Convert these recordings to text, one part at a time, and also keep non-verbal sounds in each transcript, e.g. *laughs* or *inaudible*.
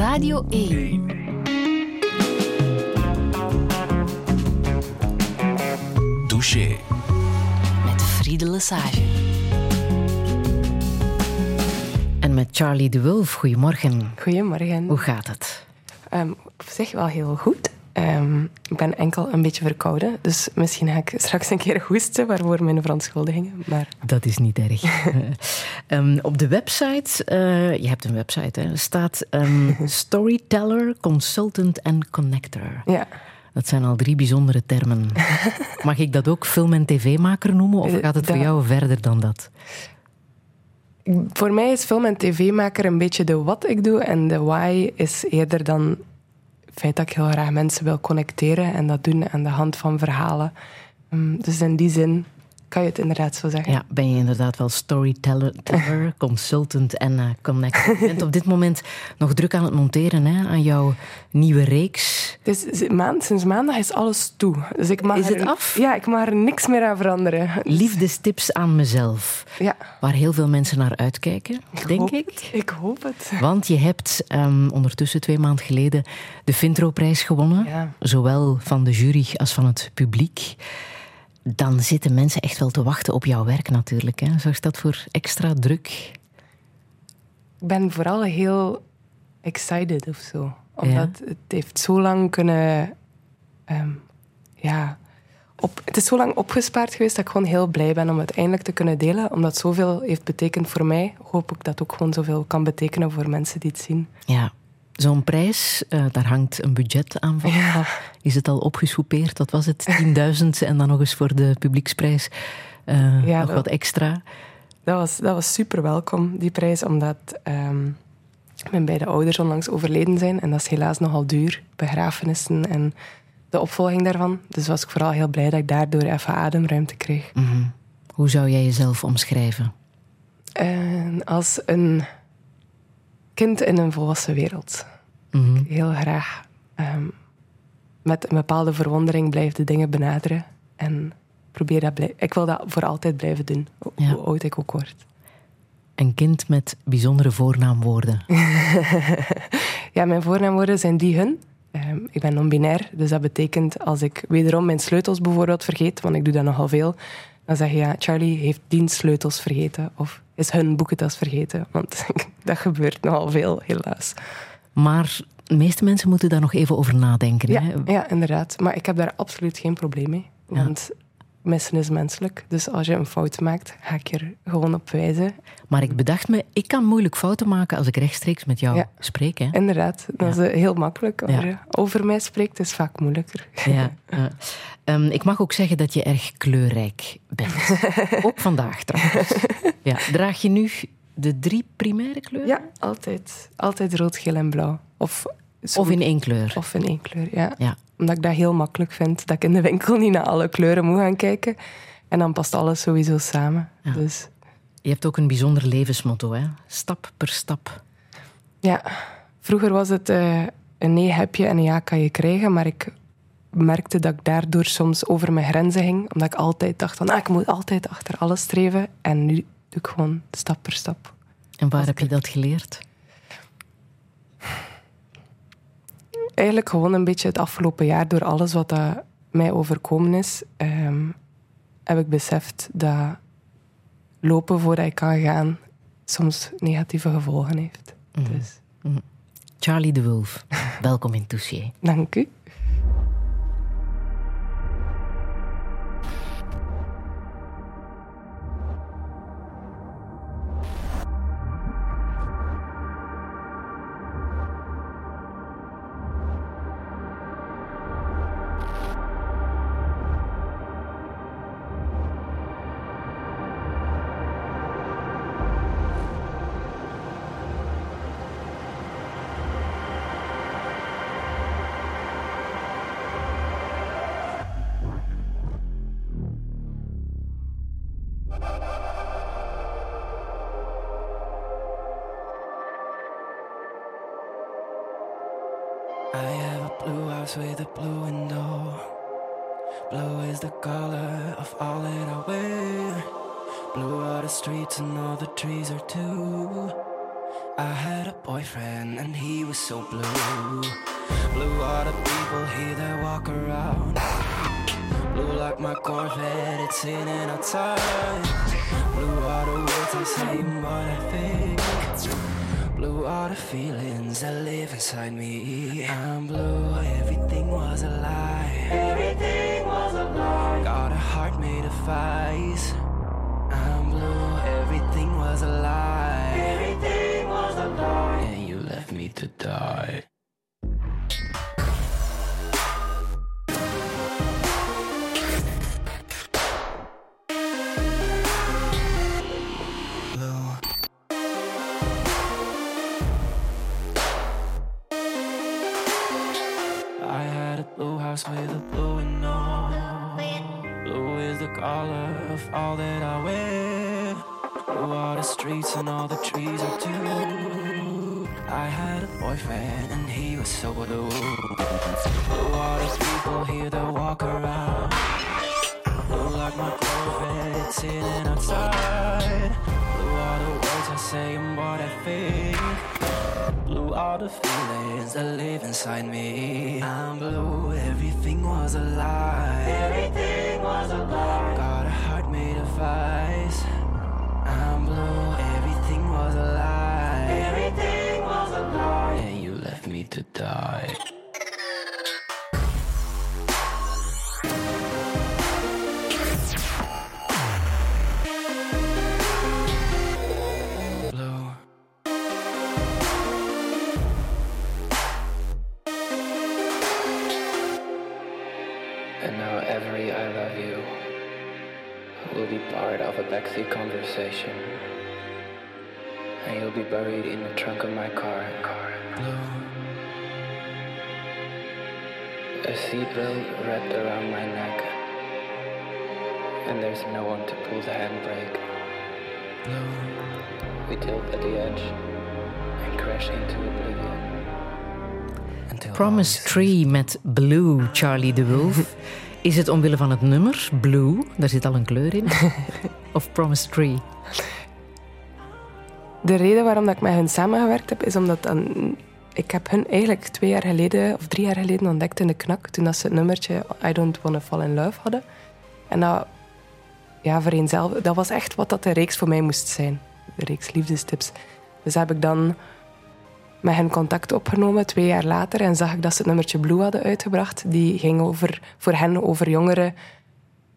Radio 1. Touché. Met Friede Lesage. En met Charlie de Wulf, goedemorgen. Goedemorgen. Hoe gaat het? Um, op zich wel heel goed. Um, ik ben enkel een beetje verkouden, dus misschien ga ik straks een keer hoesten, waarvoor mijn verontschuldigingen. Maar... Dat is niet erg. um, *laughs* op de website, uh, je hebt een website, hè, staat *laughs* storyteller, consultant en connector. Ja. Dat zijn al drie bijzondere termen. *laughs* Mag ik dat ook film- en tv-maker noemen, of gaat het voor jou verder dan dat? Voor mij is film- en tv-maker een beetje de wat ik doe en de why is eerder dan feit dat ik heel graag mensen wil connecteren en dat doen aan de hand van verhalen. Dus in die zin kan je het inderdaad zo zeggen. Ja, ben je inderdaad wel storyteller, *laughs* consultant en uh, connector. Je bent op dit moment nog druk aan het monteren hè, aan jouw nieuwe reeks. Dus maand, sinds maandag is alles toe. Dus ik mag is het er, af? Ja, ik mag er niks meer aan veranderen. Liefdestips aan mezelf. Ja. Waar heel veel mensen naar uitkijken, ik denk ik. Het. Ik hoop het. Want je hebt um, ondertussen twee maanden geleden de Vintro-prijs gewonnen. Ja. Zowel van de jury als van het publiek dan zitten mensen echt wel te wachten op jouw werk natuurlijk. Hè? Zorgt dat voor extra druk? Ik ben vooral heel excited of zo. Omdat ja. het heeft zo lang kunnen... Um, ja, op, het is zo lang opgespaard geweest dat ik gewoon heel blij ben om het eindelijk te kunnen delen. Omdat zoveel heeft betekend voor mij, hoop ik dat ook gewoon zoveel kan betekenen voor mensen die het zien. Ja, Zo'n prijs, uh, daar hangt een budget aan van. Ja. Is het al opgesoupeerd? Wat was het? 10.000 en dan nog eens voor de publieksprijs uh, ja, nog dat, wat extra. Dat was, dat was super welkom, die prijs, omdat um, mijn beide ouders onlangs overleden zijn. En dat is helaas nogal duur, begrafenissen en de opvolging daarvan. Dus was ik vooral heel blij dat ik daardoor even ademruimte kreeg. Mm -hmm. Hoe zou jij jezelf omschrijven? Uh, als een kind in een volwassen wereld. Mm -hmm. Heel graag um, met een bepaalde verwondering blijf de dingen benaderen. En probeer dat ik wil dat voor altijd blijven doen, Ja. hoe oud ik ook word. Een kind met bijzondere voornaamwoorden. *laughs* ja, mijn voornaamwoorden zijn die hun. Um, ik ben non-binair, dus dat betekent als ik wederom mijn sleutels bijvoorbeeld vergeet, want ik doe dat nogal veel, dan zeg je ja, Charlie heeft dienst sleutels vergeten of is hun boekentas vergeten. Want *laughs* dat gebeurt nogal veel, helaas. Maar de meeste mensen moeten daar nog even over nadenken. Ja, Hè? ja, inderdaad. Maar ik heb daar absoluut geen probleem mee. Ja. Want missen is menselijk. Dus als je een fout maakt, ga ik er gewoon op wijzen. Maar ik bedacht me, ik kan moeilijk fouten maken als ik rechtstreeks met jou Ja. spreek. Hè? Inderdaad, dat Ja. is heel makkelijk. Als Ja. je over mij spreekt, is vaak moeilijker. Ja, *laughs* ja. Ehm, ik mag ook zeggen dat je erg kleurrijk bent. *laughs* ook vandaag trouwens. Ja. Draag je nu de drie primaire kleuren? Ja, altijd. Altijd rood, geel en blauw. Of, Of in één kleur? of in één kleur, ja. Ja. Omdat ik dat heel makkelijk vind. Dat ik in de winkel niet naar alle kleuren moet gaan kijken. En dan past alles sowieso samen. Ja. Dus Je hebt ook een bijzonder levensmotto, hè? Stap per stap. ja, vroeger was het eh, een nee heb je en een ja kan je krijgen. Maar ik merkte dat ik daardoor soms over mijn grenzen ging. Omdat ik altijd dacht van, ah, ik moet altijd achter alles streven. En nu doe ik gewoon stap per stap. En waar heb je dat geleerd? Eigenlijk gewoon een beetje het afgelopen jaar, door alles wat dat mij overkomen is, ehm, heb ik beseft dat lopen voordat ik kan gaan soms negatieve gevolgen heeft. Mhm. Dus Charlie de Wulf, welkom in Touché. dank u. to die. And now every I love you will be part of a backseat conversation. And you'll be buried in the trunk of my car. car. A seatbelt wrapped around my neck. And there's no one to pull the handbrake. Blue. We tilt at the edge and crash into oblivion. Until Promise Tree met Blue, Charlie de Wolf. *laughs* Is het omwille van het nummer, Blue, daar zit al een kleur in, *laughs* of Promise Tree? De reden waarom dat ik met hen samengewerkt heb, is omdat dan, ik heb hun eigenlijk twee jaar geleden of drie jaar geleden ontdekt in de knak, toen dat ze het nummertje I Don't Wanna Fall in Love hadden. En dat, ja, vereenzelvig, dat was echt wat dat de reeks voor mij moest zijn. De reeks liefdestips. Dus heb ik dan met hen contact opgenomen, twee jaar later, en zag ik dat ze het nummertje Blue hadden uitgebracht. Die ging over, voor hen over jongeren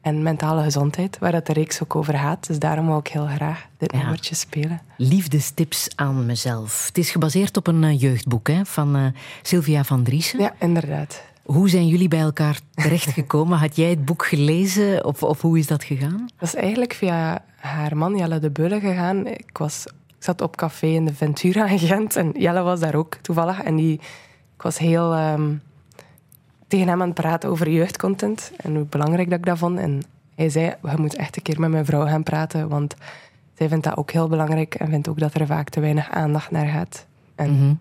en mentale gezondheid, waar dat de reeks ook over gaat. Dus daarom wou ik heel graag dit Ja. nummertje spelen. Liefdestips aan mezelf. Het is gebaseerd op een eh, jeugdboek hè, van eh, Sylvia van Driessen. Ja, inderdaad. Hoe zijn jullie bij elkaar terechtgekomen? Had jij het boek gelezen of, of hoe is dat gegaan? Dat is eigenlijk via haar man Jelle de Bulle gegaan. Ik, was, ik zat op café in de Ventura in Gent en Jelle was daar ook toevallig. En die, ik was heel ehm, tegen hem aan het praten over jeugdcontent en hoe belangrijk dat ik dat vond. En hij zei, je moet echt een keer met mijn vrouw gaan praten, want zij vindt dat ook heel belangrijk en vindt ook dat er vaak te weinig aandacht naar gaat. En Mhm.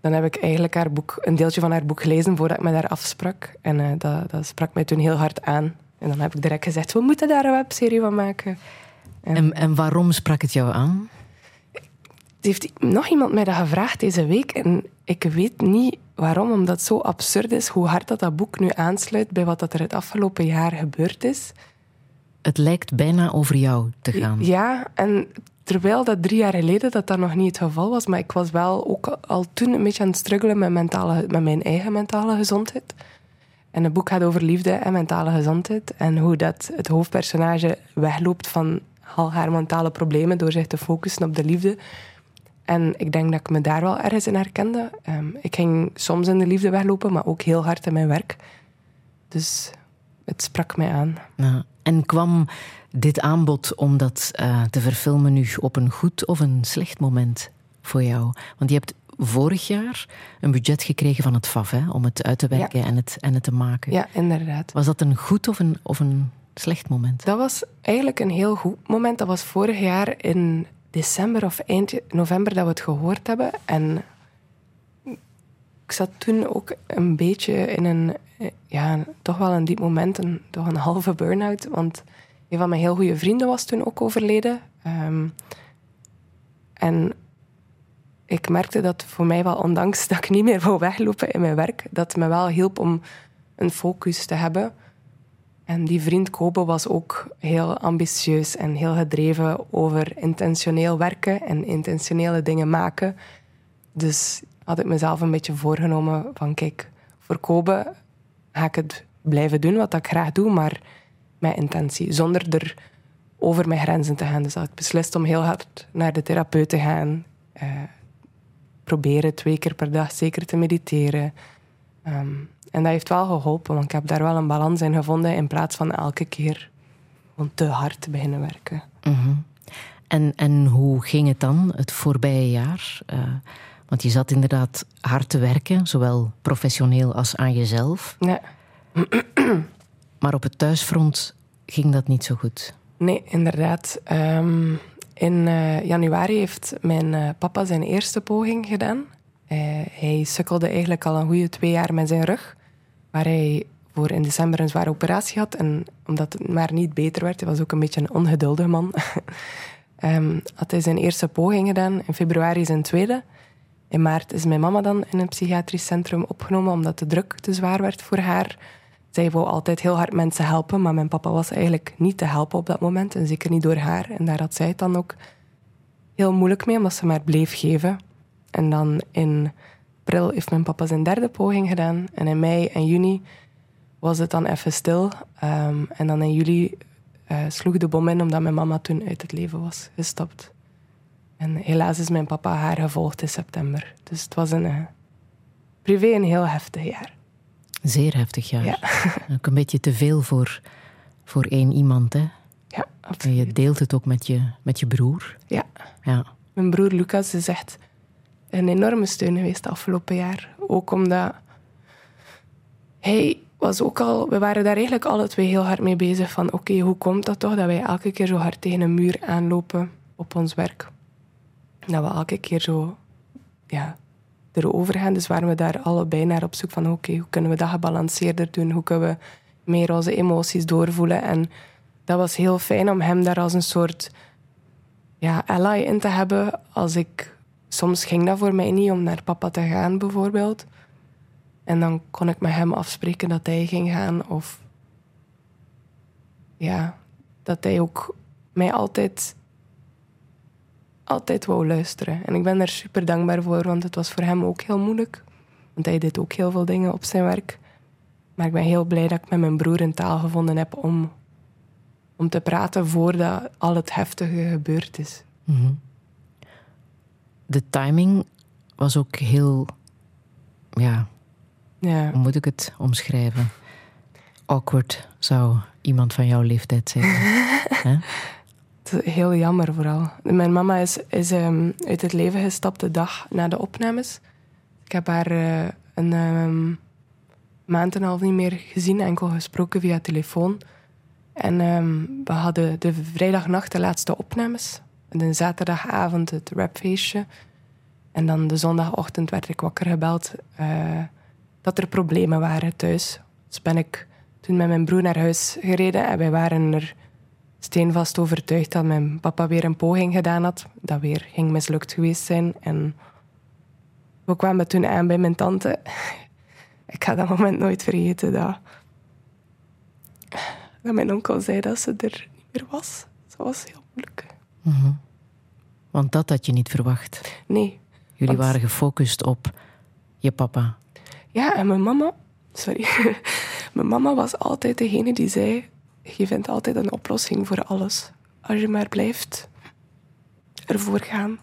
dan heb ik eigenlijk haar boek, een deeltje van haar boek gelezen voordat ik met haar afsprak. En eh, dat, dat sprak mij toen heel hard aan. En dan heb ik direct gezegd, we moeten daar een webserie van maken. En En, en waarom sprak het jou aan? heeft nog iemand mij dat gevraagd deze week. En ik weet niet waarom, omdat het zo absurd is hoe hard dat, dat boek nu aansluit bij wat dat er het afgelopen jaar gebeurd is. Het lijkt bijna over jou te gaan. Ja, en terwijl dat drie jaar geleden dat dat nog niet het geval was, maar ik was wel ook al toen een beetje aan het struggelen met, mentale, met mijn eigen mentale gezondheid. En het boek gaat over liefde en mentale gezondheid en hoe dat het hoofdpersonage wegloopt van al haar mentale problemen door zich te focussen op de liefde. En ik denk dat ik me daar wel ergens in herkende. Ehm, ik ging soms in de liefde weglopen, maar ook heel hard in mijn werk. Dus het sprak mij aan. Ja. En kwam dit aanbod om dat eh, te verfilmen nu op een goed of een slecht moment voor jou? Want je hebt vorig jaar een budget gekregen van het FAF hè, om het uit te werken en, het, en het te maken. Ja, inderdaad. Was dat een goed of een, of een slecht moment? Dat was eigenlijk een heel goed moment. Dat was vorig jaar in december of eind november dat we het gehoord hebben. En ik zat toen ook een beetje in een, ja, toch wel een diep moment, een, toch een halve burn-out. Want een van mijn heel goede vrienden was toen ook overleden. Ehm, en ik merkte dat voor mij wel, ondanks dat ik niet meer wou weglopen in mijn werk, dat het me wel hielp om een focus te hebben. En die vriend Kobe was ook heel ambitieus en heel gedreven over intentioneel werken en intentionele dingen maken. Dus had ik mezelf een beetje voorgenomen van kijk, voor Kobe ga ik het blijven doen wat ik graag doe, maar met intentie, zonder er over mijn grenzen te gaan. Dus had ik beslist om heel hard naar de therapeut te gaan. Uh, proberen twee keer per dag zeker te mediteren. Ehm, en dat heeft wel geholpen, want ik heb daar wel een balans in gevonden in plaats van elke keer te hard te beginnen werken. Mhm. en, en hoe ging het dan het voorbije jaar? Uh, want je zat inderdaad hard te werken, zowel professioneel als aan jezelf. Ja. *clears throat* maar op het thuisfront ging dat niet zo goed. Nee, inderdaad. Um, in uh, januari heeft mijn uh, papa zijn eerste poging gedaan. Hij sukkelde eigenlijk al een goede twee jaar met zijn rug. Waar hij voor in december een zware operatie had. En omdat het maar niet beter werd, hij was ook een beetje een ongeduldige man. um, *laughs* had hij zijn eerste poging gedaan. In februari zijn tweede. In maart is mijn mama dan in een psychiatrisch centrum opgenomen omdat de druk te zwaar werd voor haar. Zij wou altijd heel hard mensen helpen, maar mijn papa was eigenlijk niet te helpen op dat moment. En zeker niet door haar. En daar had zij het dan ook heel moeilijk mee, omdat ze maar bleef geven. En dan in april heeft mijn papa zijn derde poging gedaan. En in mei en juni was het dan even stil. Um, en dan in juli uh, sloeg de bom in, omdat mijn mama toen uit het leven was gestapt. En helaas is mijn papa haar gevolgd in september. Dus het was een, uh, privé een heel heftig jaar. Zeer heftig jaar. Ja. *laughs* Ook een beetje te veel voor, voor één iemand, hè? Ja, absoluut. En je deelt het ook met je, met je broer. Ja. ja. Mijn broer Lucas is echt een enorme steun geweest afgelopen jaar. Ook omdat hij was ook al... We waren daar eigenlijk alle twee heel hard mee bezig van... Oké, hoe komt dat toch dat wij elke keer zo hard tegen een muur aanlopen op ons werk? Dat we elke keer zo... Ja, erover gaan. Dus waren we daar allebei naar op zoek van oké, hoe kunnen we dat gebalanceerder doen? Hoe kunnen we meer onze emoties doorvoelen? En dat was heel fijn om hem daar als een soort ja, ally in te hebben. Als ik, soms ging dat voor mij niet om naar papa te gaan bijvoorbeeld. En dan kon ik met hem afspreken dat hij ging gaan. Of ja, dat hij ook mij altijd altijd wou luisteren. En ik ben daar super dankbaar voor, want het was voor hem ook heel moeilijk. Want hij deed ook heel veel dingen op zijn werk. Maar ik ben heel blij dat ik met mijn broer een taal gevonden heb om, om te praten voordat al het heftige gebeurd is. Mhm. De timing was ook heel, ja, ja, hoe moet ik het omschrijven? Awkward zou iemand van jouw leeftijd zeggen. *laughs* heel jammer vooral. Mijn mama is, is um, uit het leven gestapt de dag na de opnames. Ik heb haar uh, een um, maand en een half niet meer gezien, enkel gesproken via telefoon. En um, we hadden de vrijdagnacht de laatste opnames. En de zaterdagavond het rapfeestje. En dan de zondagochtend werd ik wakker gebeld uh, dat er problemen waren thuis. Dus ben ik toen met mijn broer naar huis gereden en wij waren er steenvast overtuigd dat mijn papa weer een poging gedaan had. Dat weer ging mislukt geweest zijn. En we kwamen toen aan bij mijn tante. *laughs* Ik ga dat moment nooit vergeten. Dat, dat mijn onkel zei dat ze er niet meer was. Dat was heel moeilijk. Mm Want dat had je niet verwacht. Nee. Jullie waren gefocust op je papa. Ja, en mijn mama... Sorry. *laughs* mijn mama was altijd degene die zei je vindt altijd een oplossing voor alles. Als je maar blijft ervoor gaan.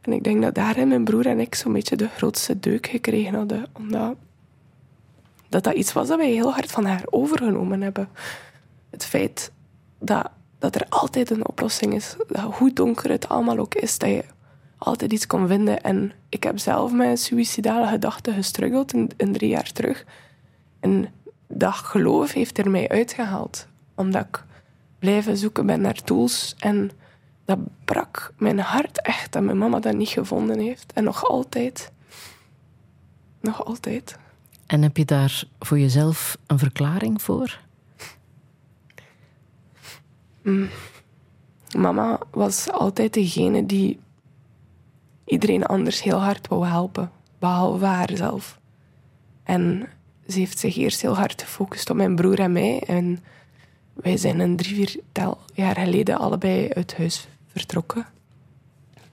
En ik denk dat daarin mijn broer en ik zo'n beetje de grootste deuk gekregen hadden. Omdat dat, dat iets was dat wij heel hard van haar overgenomen hebben. Het feit dat, dat er altijd een oplossing is. Hoe donker het allemaal ook is, dat je altijd iets kon vinden. En ik heb zelf met suïcidale gedachten gestruggeld in, in drie jaar terug. En dat geloof heeft er mij uitgehaald omdat ik blijven zoeken ben naar tools. En dat brak mijn hart echt dat mijn mama dat niet gevonden heeft. En nog altijd. Nog altijd. En heb je daar voor jezelf een verklaring voor? Mm. Mama was altijd degene die iedereen anders heel hard wou helpen, behalve haarzelf. En ze heeft zich eerst heel hard gefocust op mijn broer en mij. En wij zijn een drie, viertal jaar geleden allebei uit huis vertrokken.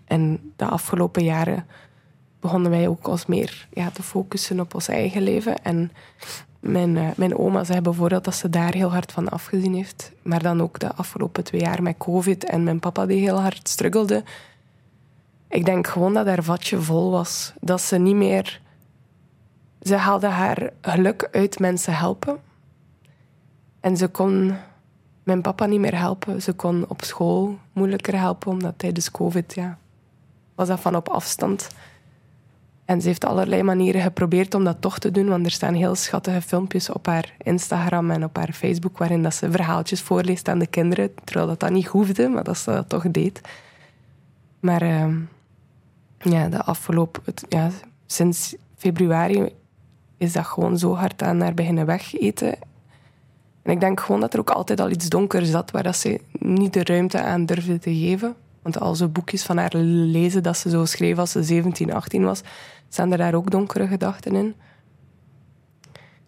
En de afgelopen jaren begonnen wij ook als meer ja, te focussen op ons eigen leven. En mijn, uh, mijn oma zei bijvoorbeeld dat ze daar heel hard van afgezien heeft. Maar dan ook de afgelopen twee jaar met COVID en mijn papa die heel hard struggelde. Ik denk gewoon dat haar vatje vol was. Dat ze niet meer... Ze haalde haar geluk uit mensen helpen. En ze kon mijn papa niet meer helpen. Ze kon op school moeilijker helpen, omdat tijdens COVID ja, was dat van op afstand. En ze heeft allerlei manieren geprobeerd om dat toch te doen, want er staan heel schattige filmpjes op haar Instagram en op haar Facebook waarin dat ze verhaaltjes voorleest aan de kinderen, terwijl dat, dat niet hoefde, maar dat ze dat toch deed. Maar uh, ja, de afgelopen, ja, sinds februari is dat gewoon zo hard aan haar beginnen wegeten. En ik denk gewoon dat er ook altijd al iets donker zat waar dat ze niet de ruimte aan durfde te geven. Want al zo boekjes van haar lezen dat ze zo schreef als ze 17, 18 was, staan er daar ook donkere gedachten in.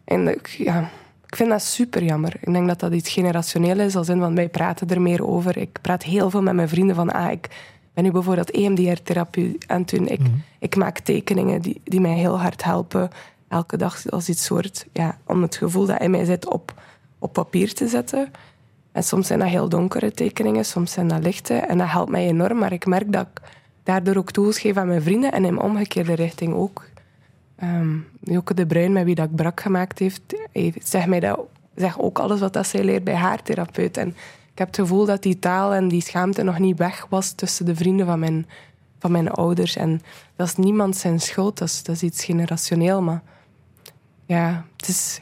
En ik, ja, ik vind dat super jammer. Ik denk dat dat iets generationeel is, als in, want wij praten er meer over. Ik praat heel veel met mijn vrienden van, ah, ik ben nu bijvoorbeeld EMDR-therapie aan het doen. Ik, mhm. ik maak tekeningen die, die mij heel hard helpen. Elke dag als iets soort, ja, om het gevoel dat in mij zit op, op papier te zetten. En soms zijn dat heel donkere tekeningen, soms zijn dat lichte. En dat helpt mij enorm, maar ik merk dat ik daardoor ook tools geef aan mijn vrienden en in omgekeerde richting ook. Um, de Bruin, met wie dat ik brak gemaakt heeft, zegt mij dat, zeg ook alles wat dat zij leert bij haar therapeut. En ik heb het gevoel dat die taal en die schaamte nog niet weg was tussen de vrienden van mijn, van mijn ouders. En dat is niemand zijn schuld, dat is, dat is iets generationeel. Maar ja, het is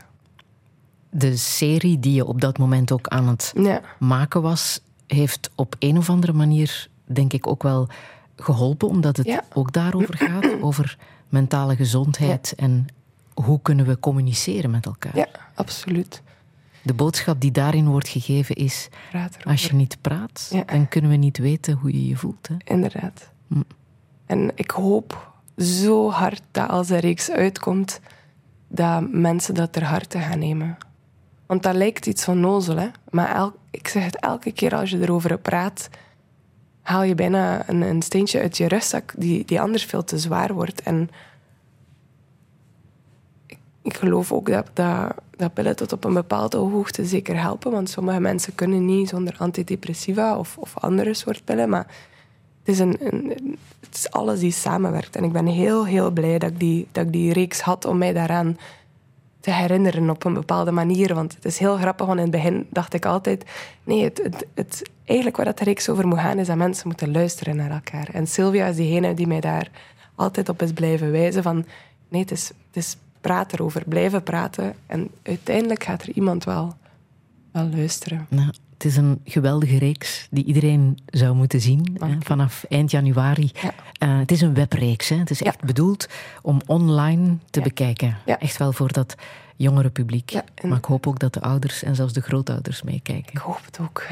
de serie die je op dat moment ook aan het maken was, heeft op een of andere manier, denk ik, ook wel geholpen, omdat het ook daarover gaat, *clears throat* over mentale gezondheid en hoe kunnen we communiceren met elkaar. Ja, absoluut. De boodschap die daarin wordt gegeven is: als je niet praat, dan kunnen we niet weten hoe je je voelt. Hè? Inderdaad. Hm. En ik hoop zo hard dat als er reeks uitkomt, dat mensen dat ter harte gaan nemen. Want dat lijkt iets onnozel, hè? maar ik zeg het elke keer als je erover praat, haal je bijna een, een, steentje uit je rugzak die, die anders veel te zwaar wordt. En ik, geloof ook dat, dat, dat pillen tot op een bepaalde hoogte zeker helpen, want sommige mensen kunnen niet zonder antidepressiva of, of andere soort pillen, maar het is, een, een, het is alles die samenwerkt. En ik ben heel, heel blij dat ik die, dat ik die reeks had om mij daaraan te herinneren op een bepaalde manier. Want het is heel grappig, want in het begin dacht ik altijd... Nee, het, eigenlijk waar dat reeks over moet gaan, is dat mensen moeten luisteren naar elkaar. En Sylvia is diegene die mij daar altijd op is blijven wijzen van... Nee, het is, het is praten erover, blijven praten. En uiteindelijk gaat er iemand wel, wel luisteren. Het is een geweldige reeks die iedereen zou moeten zien hè, vanaf eind januari. Uh, het is een webreeks. Hè. Het is echt bedoeld om online te bekijken. Echt wel voor dat jongere publiek. Maar ik hoop ook dat de ouders en zelfs de grootouders meekijken. Ik hoop het ook.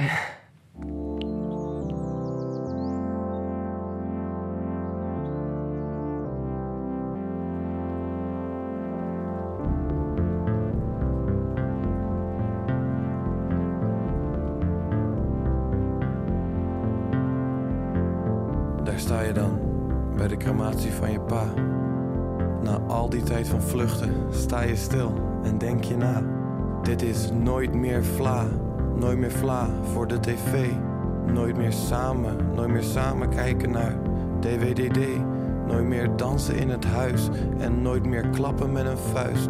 Van je pa. Na al die tijd van vluchten sta je stil en denk je na. Dit is nooit meer vla, nooit meer vla voor de tv. Nooit meer samen, nooit meer samen kijken naar DWDD. Nooit meer dansen in het huis en nooit meer klappen met een vuist.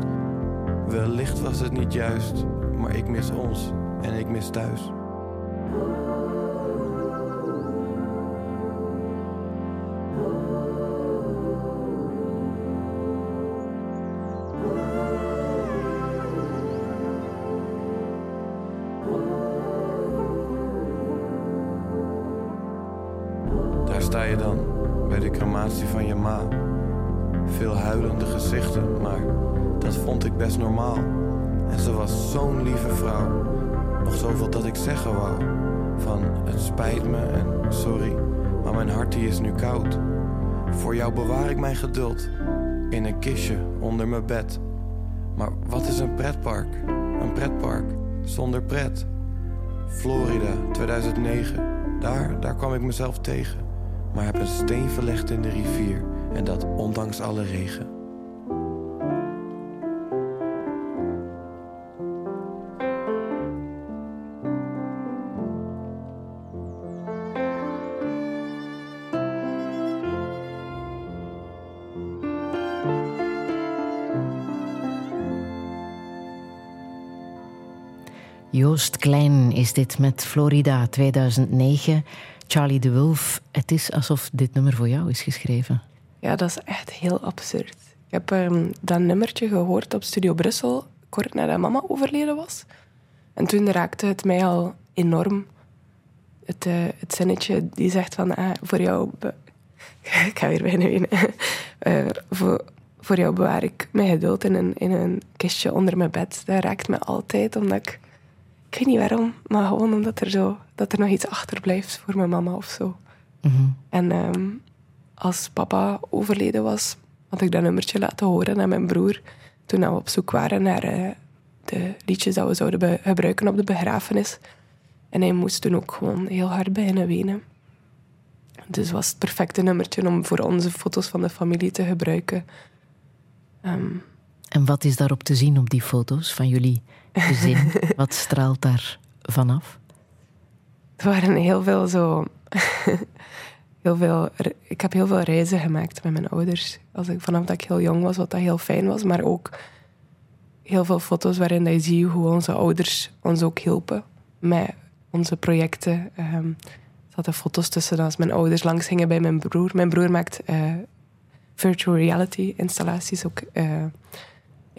Wellicht was het niet juist, maar ik mis ons en ik mis thuis. Normaal. En ze was zo'n lieve vrouw. Nog zoveel dat ik zeggen wou. Van het spijt me en sorry, maar mijn hart die is nu koud. Voor jou bewaar ik mijn geduld in een kistje onder mijn bed. Maar wat is een pretpark? Een pretpark zonder pret. Florida 2009, daar, daar kwam ik mezelf tegen. Maar heb een steen verlegd in de rivier en dat ondanks alle regen. Joost Klein is dit met Florida 2009. Charlie de Wolf, het is alsof dit nummer voor jou is geschreven. Ja, dat is echt heel absurd. Ik heb um, dat nummertje gehoord op Studio Brussel, kort nadat mama overleden was. En toen raakte het mij al enorm. Het, uh, het zinnetje die zegt van, ah, voor jou... *laughs* ik ga weer bijna wenen. uh, *laughs* voor, voor jou bewaar ik mijn geduld in een, in een kistje onder mijn bed. Dat raakt me altijd, omdat ik ik weet niet waarom, maar gewoon omdat er, zo, dat er nog iets achterblijft voor mijn mama of zo. Mm En um, als papa overleden was, had ik dat nummertje laten horen aan mijn broer. Toen we op zoek waren naar uh, de liedjes dat we zouden gebruiken op de begrafenis. En hij moest toen ook gewoon heel hard bijna wenen. Dus was het perfecte nummertje om voor onze foto's van de familie te gebruiken. Um, en wat is daarop te zien op die foto's van jullie gezin? wat straalt daar vanaf? Er waren heel veel zo. *laughs* heel veel, ik heb heel veel reizen gemaakt met mijn ouders. Als ik, vanaf dat ik heel jong was, wat dat heel fijn was. Maar ook heel veel foto's waarin je ziet hoe onze ouders ons ook hielpen met onze projecten. Um, er zaten foto's tussen als mijn ouders langs gingen bij mijn broer. Mijn broer maakt uh, virtual reality installaties ook. Uh,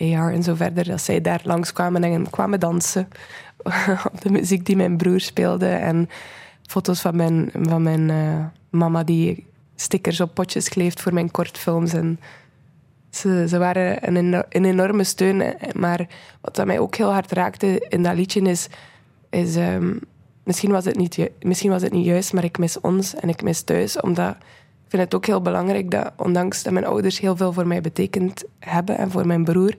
AR en zo verder, dat zij daar langskwamen en kwamen dansen *laughs* op de muziek die mijn broer speelde. En foto's van mijn, van mijn uh, mama die stickers op potjes kleeft voor mijn kortfilms. En ze, ze waren een, een enorme steun. Maar wat mij ook heel hard raakte in dat liedje is... is um, misschien, was het niet, misschien was het niet juist, maar ik mis ons en ik mis thuis. Omdat vind het ook heel belangrijk dat, ondanks dat mijn ouders heel veel voor mij betekend hebben en voor mijn broer,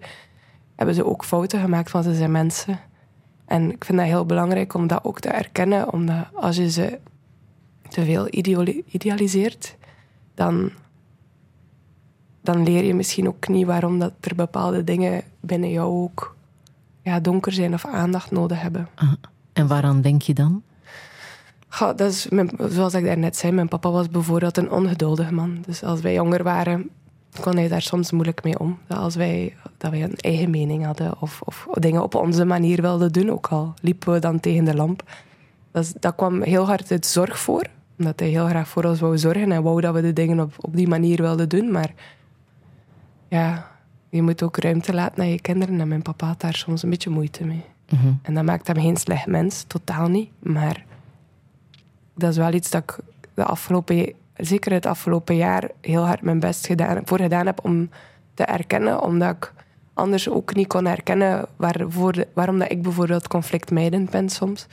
hebben ze ook fouten gemaakt, want ze zijn mensen. En ik vind dat heel belangrijk om dat ook te erkennen, omdat als je ze te veel idealiseert, dan, dan leer je misschien ook niet waarom dat er bepaalde dingen binnen jou ook ja, donker zijn of aandacht nodig hebben. En waaraan denk je dan? Ja, dat is zoals ik daarnet zei, mijn papa was bijvoorbeeld een ongeduldige man. Dus als wij jonger waren, kon hij daar soms moeilijk mee om. Dat als wij, dat wij een eigen mening hadden of, of dingen op onze manier wilden doen, ook al liepen we dan tegen de lamp. Dat, dat kwam heel hard uit zorg voor, omdat hij heel graag voor ons wou zorgen en wou dat we de dingen op, op die manier wilden doen. Maar ja, je moet ook ruimte laten naar je kinderen en mijn papa had daar soms een beetje moeite mee. Mhm. En dat maakt hem geen slecht mens, totaal niet. Maar dat is wel iets dat ik de afgelopen, zeker het afgelopen jaar heel hard mijn best gedaan, voor gedaan heb om te erkennen, omdat ik anders ook niet kon herkennen waarvoor, waarom dat ik bijvoorbeeld conflictmijdend ben soms.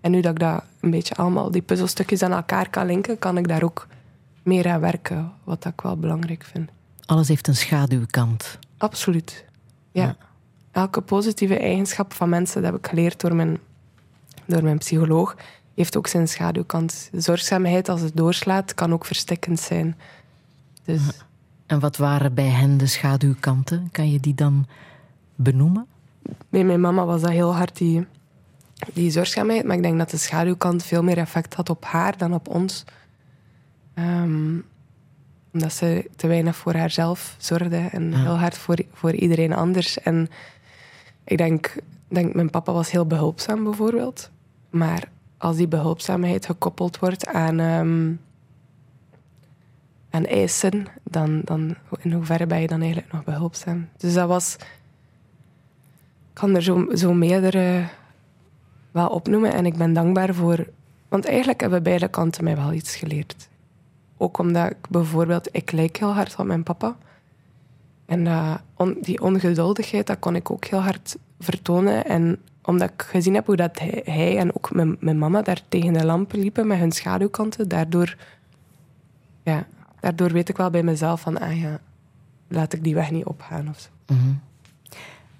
En nu dat ik dat een beetje allemaal, die puzzelstukjes aan elkaar kan linken, kan ik daar ook meer aan werken, wat ik wel belangrijk vind. Alles heeft een schaduwkant. Absoluut, ja. ja. Elke positieve eigenschap van mensen, dat heb ik geleerd door mijn, door mijn psycholoog, heeft ook zijn schaduwkant. Zorgzaamheid, als het doorslaat, kan ook verstikkend zijn. Dus... En wat waren bij hen de schaduwkanten? Kan je die dan benoemen? Bij mijn mama was dat heel hard die, die zorgzaamheid. Maar ik denk dat de schaduwkant veel meer effect had op haar dan op ons. Um, omdat ze te weinig voor haarzelf zorgde en heel hard voor, voor iedereen anders. En ik denk, denk, mijn papa was heel behulpzaam bijvoorbeeld. Maar als die behulpzaamheid gekoppeld wordt aan, um, aan eisen, dan, dan in hoeverre ben je dan eigenlijk nog behulpzaam? Dus dat was... Ik kan er zo, zo meerdere wel opnoemen en ik ben dankbaar voor... Want eigenlijk hebben beide kanten mij wel iets geleerd. Ook omdat ik bijvoorbeeld... Ik lijk heel hard op mijn papa. En die ongeduldigheid, dat kon ik ook heel hard vertonen. En omdat ik gezien heb hoe dat hij, en ook mijn, mijn, mama daar tegen de lampen liepen met hun schaduwkanten. Daardoor ja, daardoor weet ik wel bij mezelf van, ah ja, laat ik die weg niet opgaan of zo. Mhm.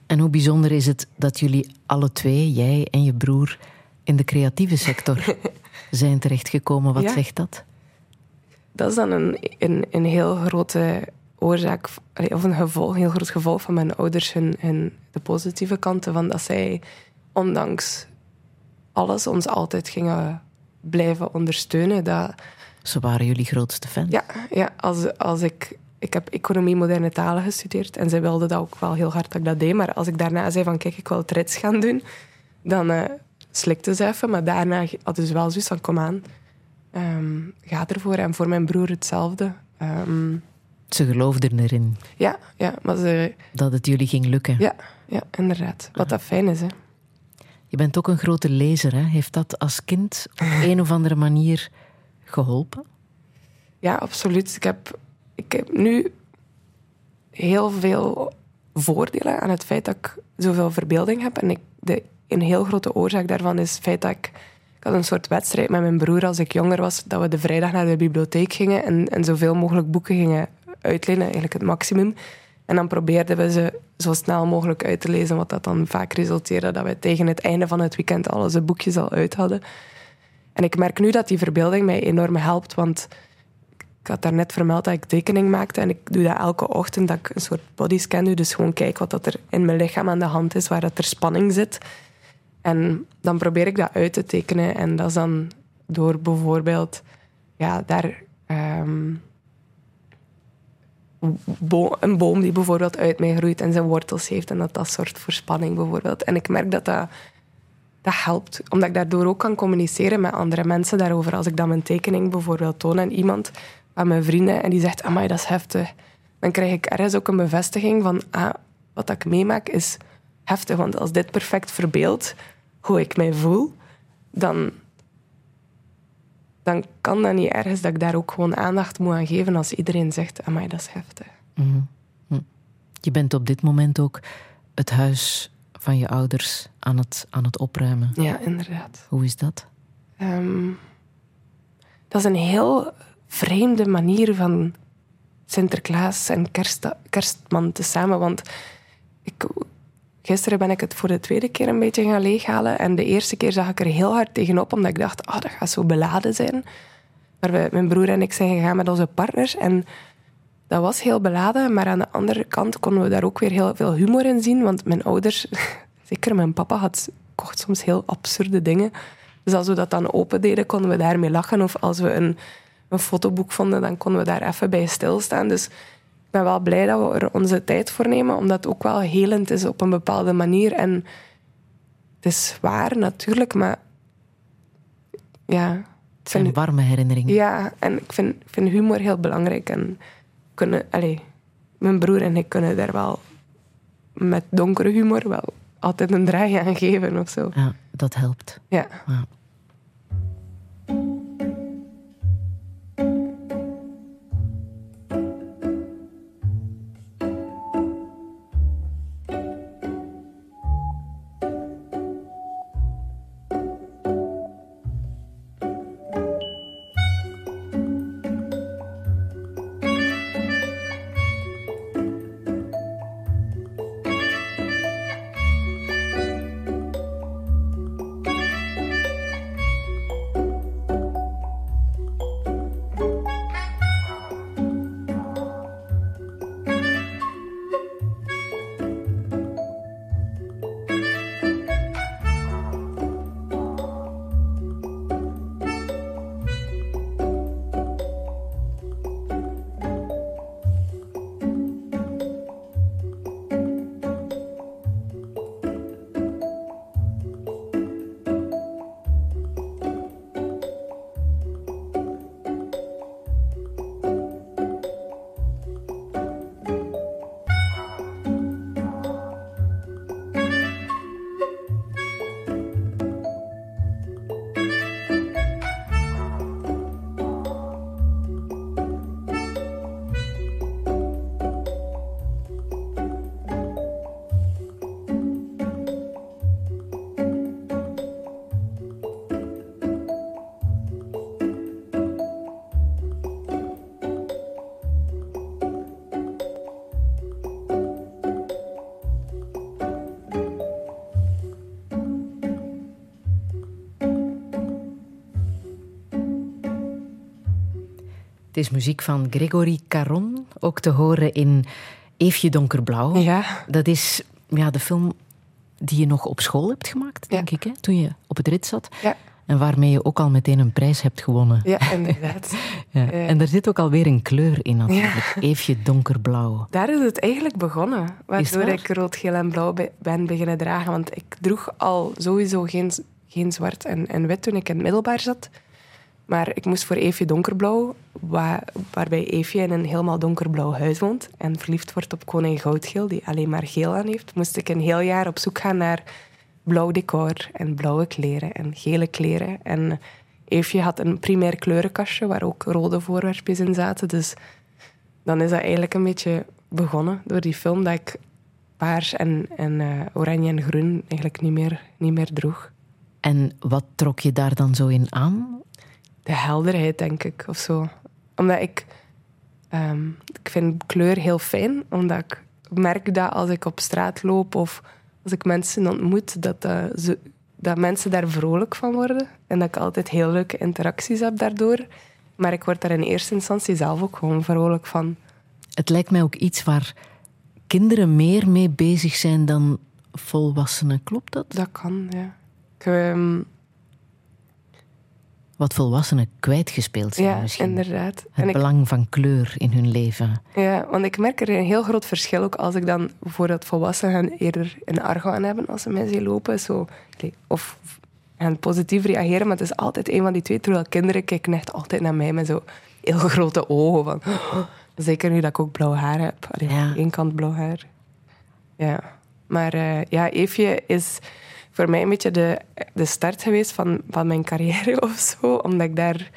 En hoe bijzonder is het dat jullie alle twee, jij en je broer, in de creatieve sector *laughs* zijn terechtgekomen? Wat Ja. zegt dat? Dat is dan een, een, een heel grote oorzaak, of een gevolg, een heel groot gevolg van mijn ouders, hun, hun, de positieve kanten van dat zij, ondanks alles, ons altijd gingen blijven ondersteunen. Dat, Ze waren jullie grootste fan. Ja, ja als, als ik... Ik heb economie moderne talen gestudeerd en zij wilde dat ook wel heel hard dat ik dat deed. Maar als ik daarna zei van kijk, ik wil trits gaan doen, dan eh, slikte ze even. Maar daarna hadden ze wel zoiets van kom aan, ehm, ga ervoor. En voor mijn broer hetzelfde. Ehm, Ze geloofden erin ja, ja, maar ze... dat het jullie ging lukken. Ja, ja, inderdaad. Wat dat fijn is, hè. Je bent ook een grote lezer. Hè? Heeft dat als kind op *laughs* een of andere manier geholpen? Ja, absoluut. Ik heb, ik heb nu heel veel voordelen aan het feit dat ik zoveel verbeelding heb. En ik, de, een heel grote oorzaak daarvan is het feit dat ik... Ik had een soort wedstrijd met mijn broer als ik jonger was, dat we de vrijdag naar de bibliotheek gingen en, en zoveel mogelijk boeken gingen uitlenen, eigenlijk het maximum. En dan probeerden we ze zo snel mogelijk uit te lezen, wat dat dan vaak resulteerde dat we tegen het einde van het weekend al onze boekjes al uit hadden. En ik merk nu dat die verbeelding mij enorm helpt, want ik had daarnet vermeld dat ik tekening maakte en ik doe dat elke ochtend, dat ik een soort bodyscan doe. Dus gewoon kijk wat dat er in mijn lichaam aan de hand is, waar dat er spanning zit. En dan probeer ik dat uit te tekenen. En dat is dan door bijvoorbeeld ja, daar ehm, een boom die bijvoorbeeld uit mij groeit en zijn wortels heeft. En dat dat zorgt voor spanning bijvoorbeeld. En ik merk dat dat, dat helpt, omdat ik daardoor ook kan communiceren met andere mensen daarover. Als ik dan mijn tekening bijvoorbeeld toon aan iemand, aan mijn vrienden, en die zegt, amai, dat is heftig. Dan krijg ik ergens ook een bevestiging van, ah, wat ik meemaak is heftig. Want als dit perfect verbeeldt hoe ik mij voel, dan, dan kan dat niet ergens dat ik daar ook gewoon aandacht moet aan geven als iedereen zegt, amai, dat is heftig. Mhm. Hm. Je bent op dit moment ook het huis van je ouders aan het, aan het opruimen. Ja, inderdaad. Hoe is dat? Ehm, dat is een heel vreemde manier van Sinterklaas en kerst, kerstman te samen. Want ik, gisteren ben ik het voor de tweede keer een beetje gaan leeghalen. En de eerste keer zag ik er heel hard tegenop, omdat ik dacht, oh, dat gaat zo beladen zijn. Maar we, mijn broer en ik zijn gegaan met onze partners. En dat was heel beladen, maar aan de andere kant konden we daar ook weer heel veel humor in zien. Want mijn ouders, *laughs* zeker mijn papa, had, kocht soms heel absurde dingen. Dus als we dat dan opendeden, konden we daarmee lachen. Of als we een, fotoboek vonden, dan konden we daar even bij stilstaan. Dus ben wel blij dat we er onze tijd voor nemen, omdat het ook wel helend is op een bepaalde manier. En het is zwaar natuurlijk, maar ja, Het zijn warme herinneringen. ja, en ik vind, vind humor heel belangrijk. En kunnen, allee, mijn broer en ik kunnen daar wel met donkere humor wel altijd een draai aan geven of zo. Ja, dat helpt. Ja. Ja. Het is muziek van Gregory Caron, ook te horen in Eefje Donkerblauw. Ja. Dat is ja, de film die je nog op school hebt gemaakt, denk ik, hè? toen je op het rit zat. Ja. En waarmee je ook al meteen een prijs hebt gewonnen. Ja, inderdaad. *laughs* Ja. En er zit ook alweer een kleur in natuurlijk. Eefje donkerblauw. Daar is het eigenlijk begonnen. Waardoor waar? ik rood, geel en blauw be- ben beginnen dragen. Want ik droeg al sowieso geen, geen zwart en, en wit toen ik in het middelbaar zat. Maar ik moest voor Eefje donkerblauw, waar, waarbij Eefje in een helemaal donkerblauw huis woont en verliefd wordt op koning Goudgeel, die alleen maar geel aan heeft, moest ik een heel jaar op zoek gaan naar blauw decor en blauwe kleren en gele kleren. En Eefje had een primair kleurenkastje waar ook rode voorwerpjes in zaten. Dus dan is dat eigenlijk een beetje begonnen door die film dat ik paars en, en eh, oranje en groen eigenlijk niet meer, niet meer droeg. En wat trok je daar dan zo in aan? De helderheid, denk ik, of zo. Omdat ik... ehm, ik vind kleur heel fijn, omdat ik merk dat als ik op straat loop of als ik mensen ontmoet, dat, eh, ze, dat mensen daar vrolijk van worden. En dat ik altijd heel leuke interacties heb daardoor. Maar ik word daar in eerste instantie zelf ook gewoon vrolijk van. Het lijkt mij ook iets waar kinderen meer mee bezig zijn dan volwassenen. Klopt dat? Dat kan, ja. Ik, ehm, Wat volwassenen kwijtgespeeld zijn ja, misschien. inderdaad. Het En ik, belang van kleur in hun leven. Ja, want ik merk er een heel groot verschil ook als ik dan bijvoorbeeld volwassenen eerder een argwaan hebben als ze mij zien lopen. Zo, of gaan positief reageren, maar het is altijd een van die twee. Terwijl kinderen kijken echt altijd naar mij met zo heel grote ogen. Van, zeker nu dat ik ook blauw haar heb. Allee, Ja. één kant blauw haar. Ja, maar eh, ja, Eefje is voor mij een beetje de, de start geweest van, van mijn carrière *laughs* of zo. Omdat ik daar...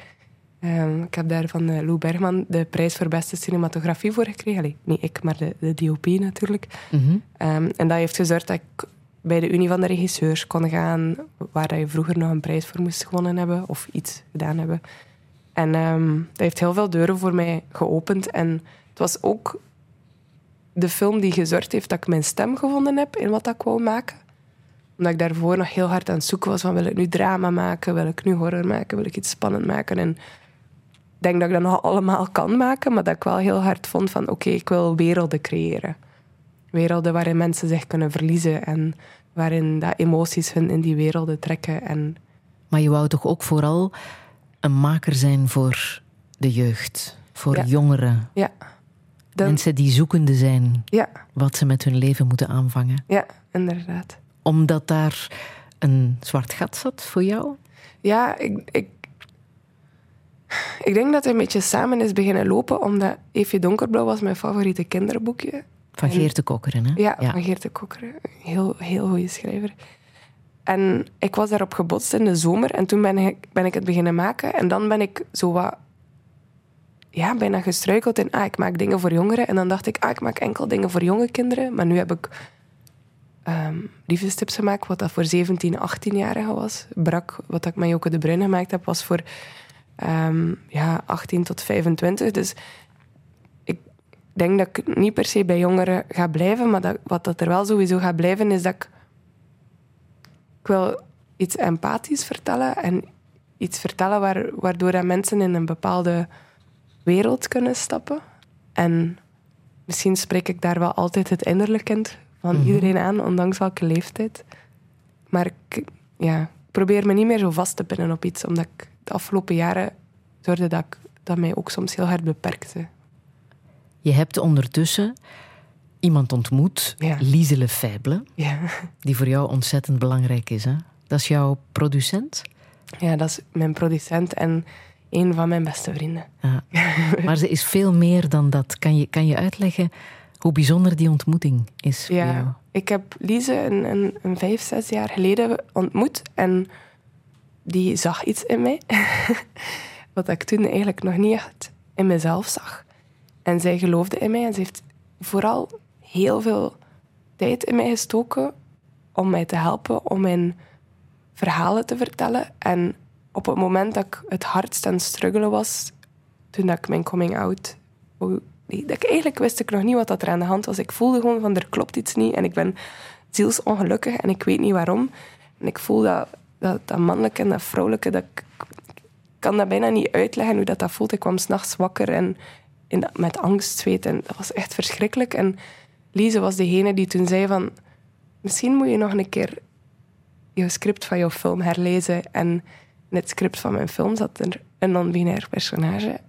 ehm, ik heb daar van eh, Lou Bergman de prijs voor beste cinematografie voor gekregen. Allee, niet ik, maar de, de DOP natuurlijk. Mhm. Ehm, en dat heeft gezorgd dat ik bij de Unie van de Regisseurs kon gaan, waar dat je vroeger nog een prijs voor moest gewonnen hebben of iets gedaan hebben. En ehm, dat heeft heel veel deuren voor mij geopend. En het was ook de film die gezorgd heeft dat ik mijn stem gevonden heb in wat ik wou maken. Omdat ik daarvoor nog heel hard aan het zoeken was van wil ik nu drama maken, wil ik nu horror maken, wil ik iets spannend maken. En ik denk dat ik dat nog allemaal kan maken, maar dat ik wel heel hard vond van oké, ik wil werelden creëren. Werelden waarin mensen zich kunnen verliezen en waarin dat emoties hun in die werelden trekken. En Maar je wou toch ook vooral een maker zijn voor de jeugd, voor Ja. jongeren. ja, dan, Mensen die zoekende zijn ja, wat ze met hun leven moeten aanvangen. ja, inderdaad. Omdat daar een zwart gat zat voor jou? Ja, ik, ik, ik denk dat het een beetje samen is beginnen lopen, omdat Eefje Donkerblauw was mijn favoriete kinderboekje. Van Geert de Kokkeren, hè? Ja, van Geert de Kokkeren. Heel, heel goede schrijver. En ik was daarop gebotst in de zomer en toen ben ik, ben ik het beginnen maken. En dan ben ik zo wat... Ja, bijna gestruikeld in, ah, ik maak dingen voor jongeren. En dan dacht ik, ah, ik maak enkel dingen voor jonge kinderen. Maar nu heb ik ehm liefdestips gemaakt, wat dat voor 17, 18-jarigen was. Brak, wat ik met Joke de Bruin gemaakt heb, was voor ehm, ja, 18 tot 25. Dus ik denk dat ik niet per se bij jongeren ga blijven, maar dat, wat dat er wel sowieso gaat blijven, is dat ik... Ik wil iets empathisch vertellen en iets vertellen waar, waardoor dat mensen in een bepaalde wereld kunnen stappen. En misschien spreek ik daar wel altijd het innerlijk kind van iedereen aan, ondanks welke leeftijd. Maar ik ja, probeer me niet meer zo vast te pinnen op iets, omdat ik de afgelopen jaren zorgde dat ik dat mij ook soms heel hard beperkte. Je hebt ondertussen iemand ontmoet, Ja. Lise Lefebvre, Ja. die voor jou ontzettend belangrijk is. Hè? Dat is jouw producent. ja, dat is mijn producent en een van mijn beste vrienden. Ja. *laughs* Maar ze is veel meer dan dat. Kan je, kan je uitleggen hoe bijzonder die ontmoeting is voor jou? Ik heb Lise een, een, een vijf, zes jaar geleden ontmoet en die zag iets in mij. *laughs* Wat ik toen eigenlijk nog niet echt in mezelf zag. En zij geloofde in mij en ze heeft vooral heel veel tijd in mij gestoken om mij te helpen, om mijn verhalen te vertellen. En op het moment dat ik het hardst aan het struggelen was, toen dat ik mijn coming out... hoe- nee, Dat ik eigenlijk wist ik nog niet wat dat er aan de hand was. Ik voelde gewoon van, er klopt iets niet. En ik ben zielsongelukkig en ik weet niet waarom. En ik voel dat, dat, mannelijke en dat vrouwelijke, dat ik, kan dat bijna niet uitleggen hoe dat, dat voelt. Ik kwam s'nachts wakker en in, met angst, zweet. En dat was echt verschrikkelijk. En Lise was degene die toen zei van... Misschien moet je nog een keer je script van jouw film herlezen. En in het script van mijn film zat er een non-binair personage.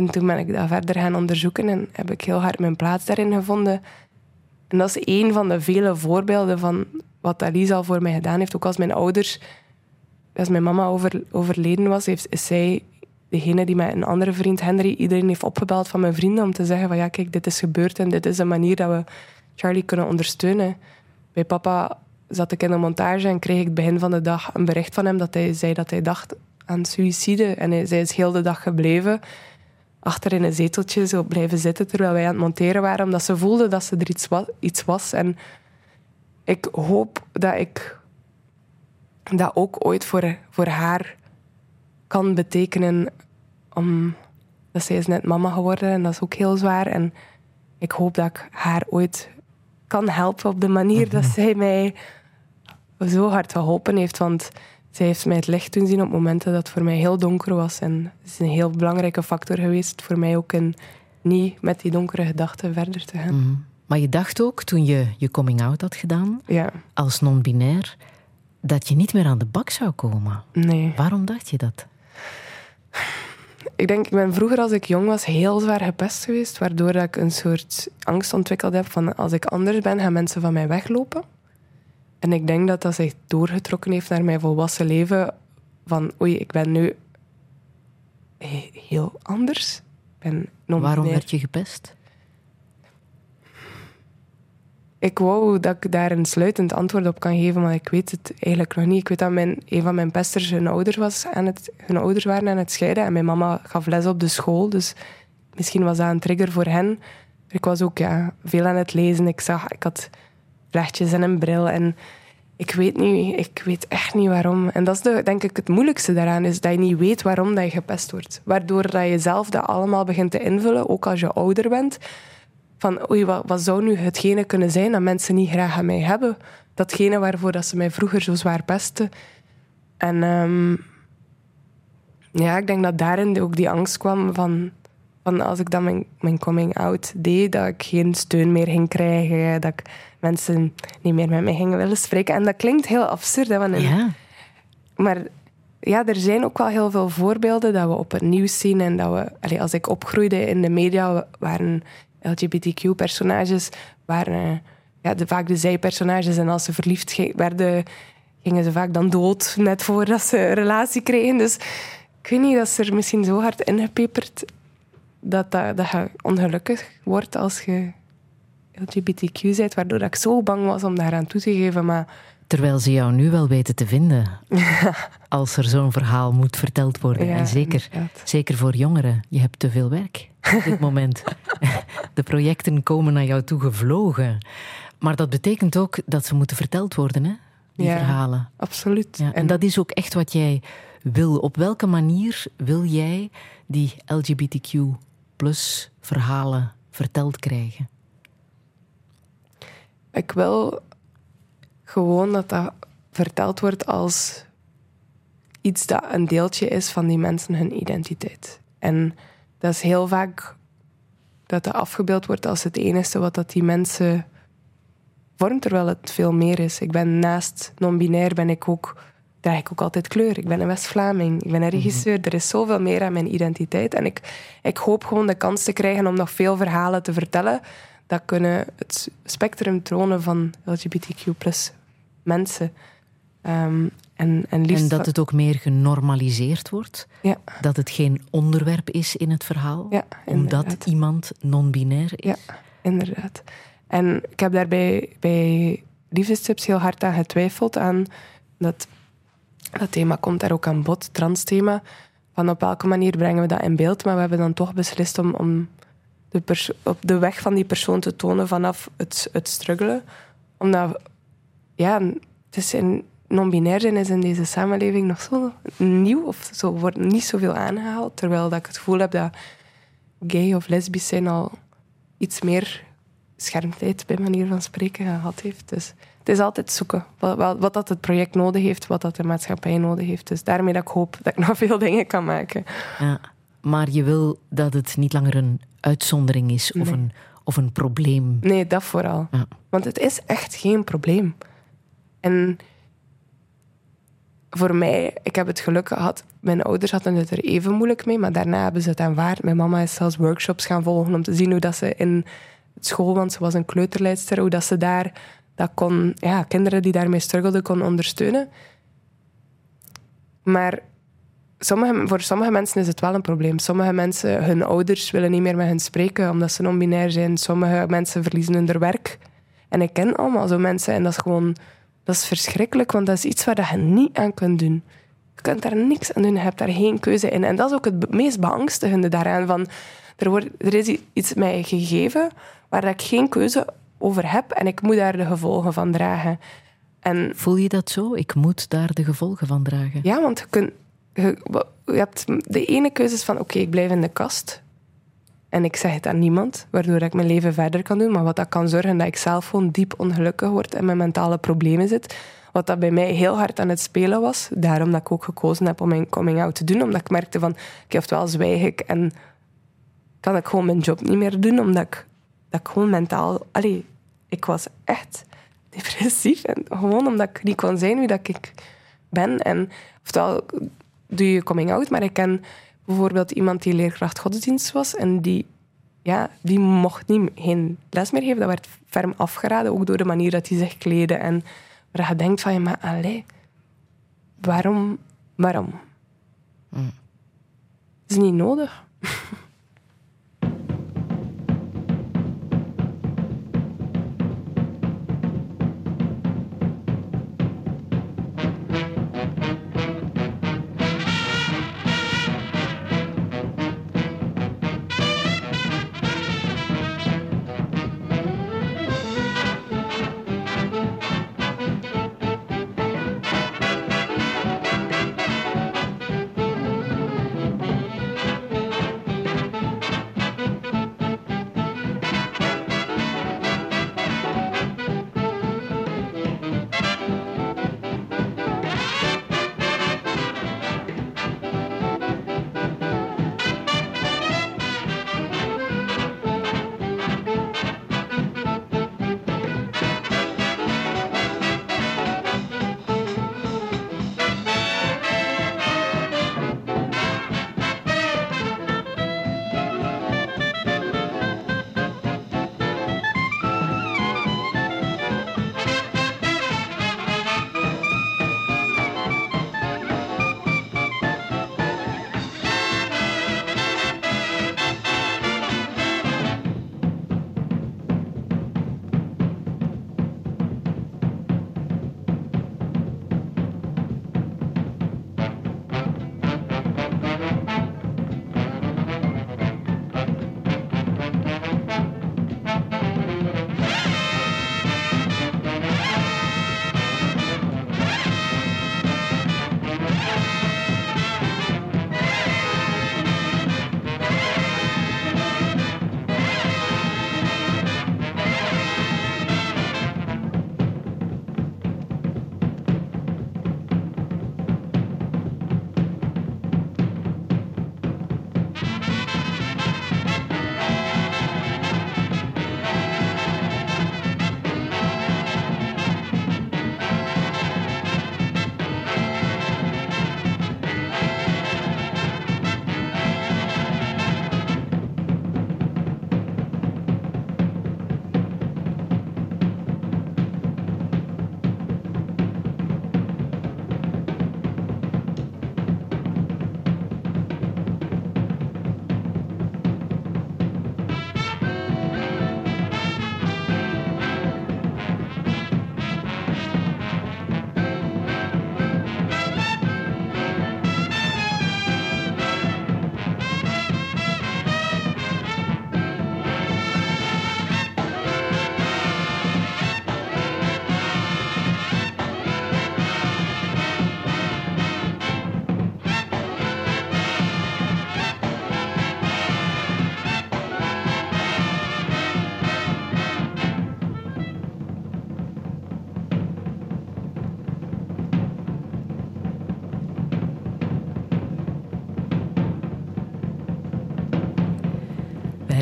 En toen ben ik dat verder gaan onderzoeken en heb ik heel hard mijn plaats daarin gevonden. En dat is een van de vele voorbeelden van wat Alice al voor mij gedaan heeft. Ook als mijn ouders, als mijn mama over, overleden was, heeft, is zij degene die met een andere vriend, Henry, iedereen heeft opgebeld van mijn vrienden om te zeggen van ja, kijk, dit is gebeurd en dit is een manier dat we Charlie kunnen ondersteunen. Bij papa zat ik in de montage en kreeg ik begin van de dag een bericht van hem dat hij zei dat hij dacht aan suïcide. En hij, zij is heel de dag gebleven achter in een zeteltje zo blijven zitten terwijl wij aan het monteren waren, omdat ze voelde dat ze er iets was. Iets was. En ik hoop dat ik dat ook ooit voor, voor haar kan betekenen. Om, dat zij is net mama geworden en dat is ook heel zwaar. En ik hoop dat ik haar ooit kan helpen op de manier dat mhm. zij mij zo hard geholpen heeft. Want zij heeft mij het licht doen zien op momenten dat het voor mij heel donker was. En het is een heel belangrijke factor geweest voor mij ook in niet met die donkere gedachten verder te gaan. Mhm. Maar je dacht ook toen je je coming out had gedaan, ja. als non-binair, dat je niet meer aan de bak zou komen. Nee. Waarom dacht je dat? Ik denk, ik ben vroeger als ik jong was heel zwaar gepest geweest, waardoor ik een soort angst ontwikkeld heb van als ik anders ben, gaan mensen van mij weglopen. En ik denk dat dat zich doorgetrokken heeft naar mijn volwassen leven. Van oei, ik ben nu heel anders. ben Waarom werd je gepest? Ik wou dat ik daar een sluitend antwoord op kan geven, maar ik weet het eigenlijk nog niet. Ik weet dat mijn, een van mijn pesters hun, ouder was aan het, hun ouders waren aan het scheiden en mijn mama gaf les op de school. Dus misschien was dat een trigger voor hen. Ik was ook ja, veel aan het lezen. Ik zag, ik had vlechtjes en een bril. En ik weet niet, ik weet echt niet waarom. En dat is de, denk ik het moeilijkste daaraan, is dat je niet weet waarom dat je gepest wordt. Waardoor dat je zelf dat allemaal begint te invullen, ook als je ouder bent. Van, oei, wat, zou nu hetgene kunnen zijn dat mensen niet graag aan mij hebben? Datgene waarvoor dat ze mij vroeger zo zwaar pesten. En um, ja, ik denk dat daarin ook die angst kwam van van als ik dan mijn, mijn coming out deed, dat ik geen steun meer ging krijgen, dat ik mensen niet meer met mij gingen willen spreken. En dat klinkt heel absurd. Hè, ja. Maar ja, er zijn ook wel heel veel voorbeelden dat we op het nieuws zien. En dat we, allez, als ik opgroeide in de media, waren LGBTQ-personages waren ja, de, vaak de zijpersonages. En als ze verliefd werden, gingen ze vaak dan dood, net voordat ze een relatie kregen. Dus ik weet niet, dat ze er misschien zo hard ingepeperd dat, dat, dat je ongelukkig wordt als je LGBTQ bent, waardoor ik zo bang was om daaraan toe te geven. Maar... Terwijl ze jou nu wel weten te vinden. *laughs* als er zo'n verhaal moet verteld worden. en zeker, zeker voor jongeren. Je hebt te veel werk op dit moment. *laughs* De projecten komen naar jou toe gevlogen. Maar dat betekent ook dat ze moeten verteld worden, hè? die ja, verhalen. Absoluut. Ja, en dat is ook echt wat jij wil. Op welke manier wil jij die LGBTQ plus verhalen verteld krijgen? Ik wil gewoon dat dat verteld wordt als iets dat een deeltje is van die mensen hun identiteit. En dat is heel vaak dat dat afgebeeld wordt als het enige wat dat die mensen vormt, terwijl het veel meer is. Ik ben naast non-binair ben ik ook draag ik ook altijd kleur. Ik ben een West-Vlaming, ik ben een mhm. regisseur. Er is zoveel meer aan mijn identiteit. En ik, ik hoop gewoon de kans te krijgen om nog veel verhalen te vertellen. Dat kunnen het spectrum tronen van LGBTQ plus mensen. Um, en, en, en, dat het ook meer genormaliseerd wordt. Ja. Dat het geen onderwerp is in het verhaal. Ja, omdat iemand non-binair is. Ja, inderdaad. En ik heb daarbij bij Liefdestips heel hard aan getwijfeld. Aan dat dat thema komt daar ook aan bod, trans-thema. Van op welke manier brengen we dat in beeld? Maar we hebben dan toch beslist om, om de op de weg van die persoon te tonen vanaf het, het struggelen. Omdat, ja, het is in non-binair zijn is in deze samenleving nog zo nieuw of zo wordt niet zoveel aangehaald. Terwijl dat ik het gevoel heb dat gay of lesbisch zijn al iets meer schermtijd, bij manier van spreken, gehad heeft. Dus is altijd zoeken. Wat, wat, dat het project nodig heeft, wat dat de maatschappij nodig heeft. Dus daarmee dat ik hoop dat ik nog veel *laughs* dingen kan maken. Ja, maar je wil dat het niet langer een uitzondering is of, een, of een probleem. Nee, dat vooral. Ja. Want het is echt geen probleem. En voor mij, ik heb het geluk gehad, mijn ouders hadden het er even moeilijk mee, maar daarna hebben ze het aanvaard. Mijn mama is zelfs workshops gaan volgen om te zien hoe dat ze in school, want ze was een kleuterleidster, hoe dat ze daar dat kon, ja, kinderen die daarmee struggelden, kon ondersteunen. Maar sommige, voor sommige mensen is het wel een probleem. Sommige mensen, hun ouders willen niet meer met hen spreken omdat ze non-binair zijn. Sommige mensen verliezen hun werk. En ik ken allemaal zo mensen en dat is gewoon dat is verschrikkelijk, want dat is iets waar je niet aan kunt doen. Je kunt daar niks aan doen, je hebt daar geen keuze in. En dat is ook het meest beangstigende daaraan. Van, er, wordt, er is iets mij gegeven waar ik geen keuze over heb en ik moet daar de gevolgen van dragen. En, Voel je dat zo? Ik moet daar de gevolgen van dragen? Ja, want je, kunt, je, je hebt de ene keuze is van oké, ik blijf in de kast. En ik zeg het aan niemand, waardoor ik mijn leven verder kan doen. Maar wat dat kan zorgen dat ik zelf gewoon diep ongelukkig word en met mentale problemen zit. Wat dat bij mij heel hard aan het spelen was. Daarom dat ik ook gekozen heb om mijn coming-out te doen. Omdat ik merkte van, ik oftewel zwijg ik en kan ik gewoon mijn job niet meer doen. Omdat ik, dat ik gewoon mentaal... Allee, ik was echt *laughs* depressief. En gewoon omdat ik niet kon zijn wie dat ik ben. En oftewel doe je coming-out, maar ik ken bijvoorbeeld iemand die leerkracht godsdienst was en die, ja, die mocht niet, geen les meer geven. Dat werd ferm afgeraden, ook door de manier dat hij zich kleedde. En waar je denkt van, ja, maar allee, waarom? Waarom? Mm. Het is niet nodig. *laughs*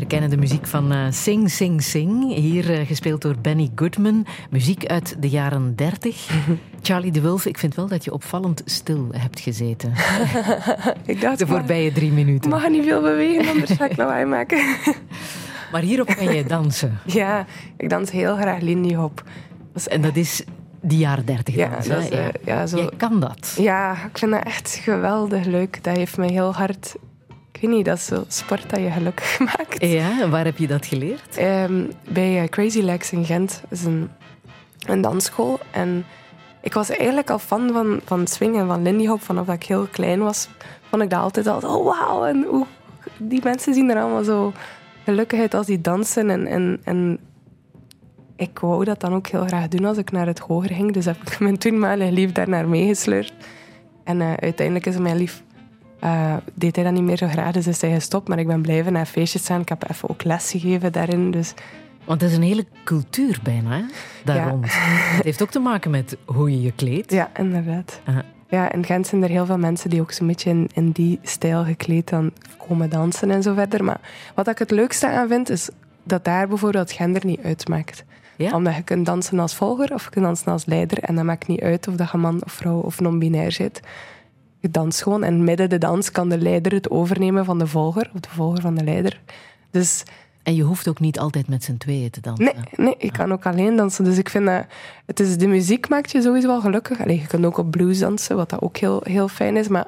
kennen de muziek van uh, Sing Sing Sing. Hier uh, gespeeld door Benny Goodman. Muziek uit de jaren 30. *laughs* Charlie de Wulf, ik vind wel dat je opvallend stil hebt gezeten. *laughs* ik dacht, de voorbije drie minuten. Ik mag niet veel bewegen, anders ga ik lawaai *laughs* maken. maar hierop kan je dansen. Ja, ik dans heel graag Lindy Hop. En dat is die jaren dertig ja, dat is, uh, ja, zo... Jij kan dat. Ja, ik vind dat echt geweldig leuk. Dat heeft me heel hard ik weet niet, dat is zo sport dat je gelukkig *laughs* maakt. Ja, waar heb je dat geleerd? Um, bij uh, Crazy Legs in Gent. Dat is een, een dansschool. En ik was eigenlijk al fan van, van swing en van lindy hop. Vanaf dat ik heel klein was, vond ik dat altijd al... Oh, wauw! En die mensen zien er allemaal zo gelukkig uit als die dansen. En, en, en ik wou dat dan ook heel graag doen als ik naar het hoger ging. Dus heb ik *laughs* mijn toenmalige lief daar naar meegesleurd. En uh, uiteindelijk is mijn lief uh, deed hij dat niet meer zo graag, dus is hij gestopt. Maar ik ben blijven naar feestjes gaan. Ik heb even ook les gegeven daarin. Dus... Want het is een hele cultuur bijna, hè? daar ja. rond. Het heeft ook te maken met hoe je je kleedt. Ja, inderdaad. Ja, in Gent zijn er heel veel mensen die ook zo'n beetje in, in, die stijl gekleed dan komen dansen en zo verder. Maar wat ik het leukste aan vind, is dat daar bijvoorbeeld gender niet uitmaakt. Ja? Omdat je kunt dansen als volger of je kunt dansen als leider. En dat maakt niet uit of dat je man of vrouw of non-binair zit je dans gewoon. En midden de dans kan de leider het overnemen van de volger, of de volger van de leider. Dus... En je hoeft ook niet altijd met z'n tweeën te dansen. Nee, nee je kan ook alleen dansen. Dus ik vind dat... Het is, de muziek maakt je sowieso wel gelukkig. Allee, je kunt ook op blues dansen, wat dat ook heel, heel fijn is. Maar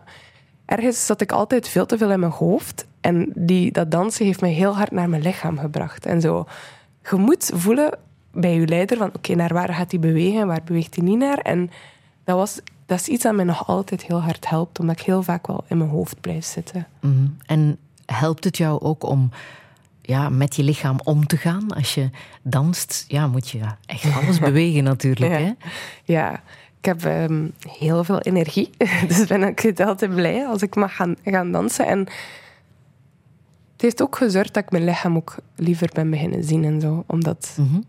ergens zat ik altijd veel te veel in mijn hoofd. En die, dat dansen heeft me heel hard naar mijn lichaam gebracht. En zo... Je moet voelen bij je leider van... Oké, naar waar gaat hij bewegen? Waar beweegt hij niet naar? En dat was dat is iets dat mij nog altijd heel hard helpt, omdat ik heel vaak wel in mijn hoofd blijf zitten. Mhm. En helpt het jou ook om ja, met je lichaam om te gaan? Als je danst, ja, moet je echt *laughs* alles bewegen natuurlijk. Ja. Hè? ja, ik heb ehm, heel veel energie. *laughs* Dus ben ik altijd blij als ik mag gaan, gaan dansen. En het heeft ook gezorgd dat ik mijn lichaam ook liever ben beginnen zien en zo. Omdat, mm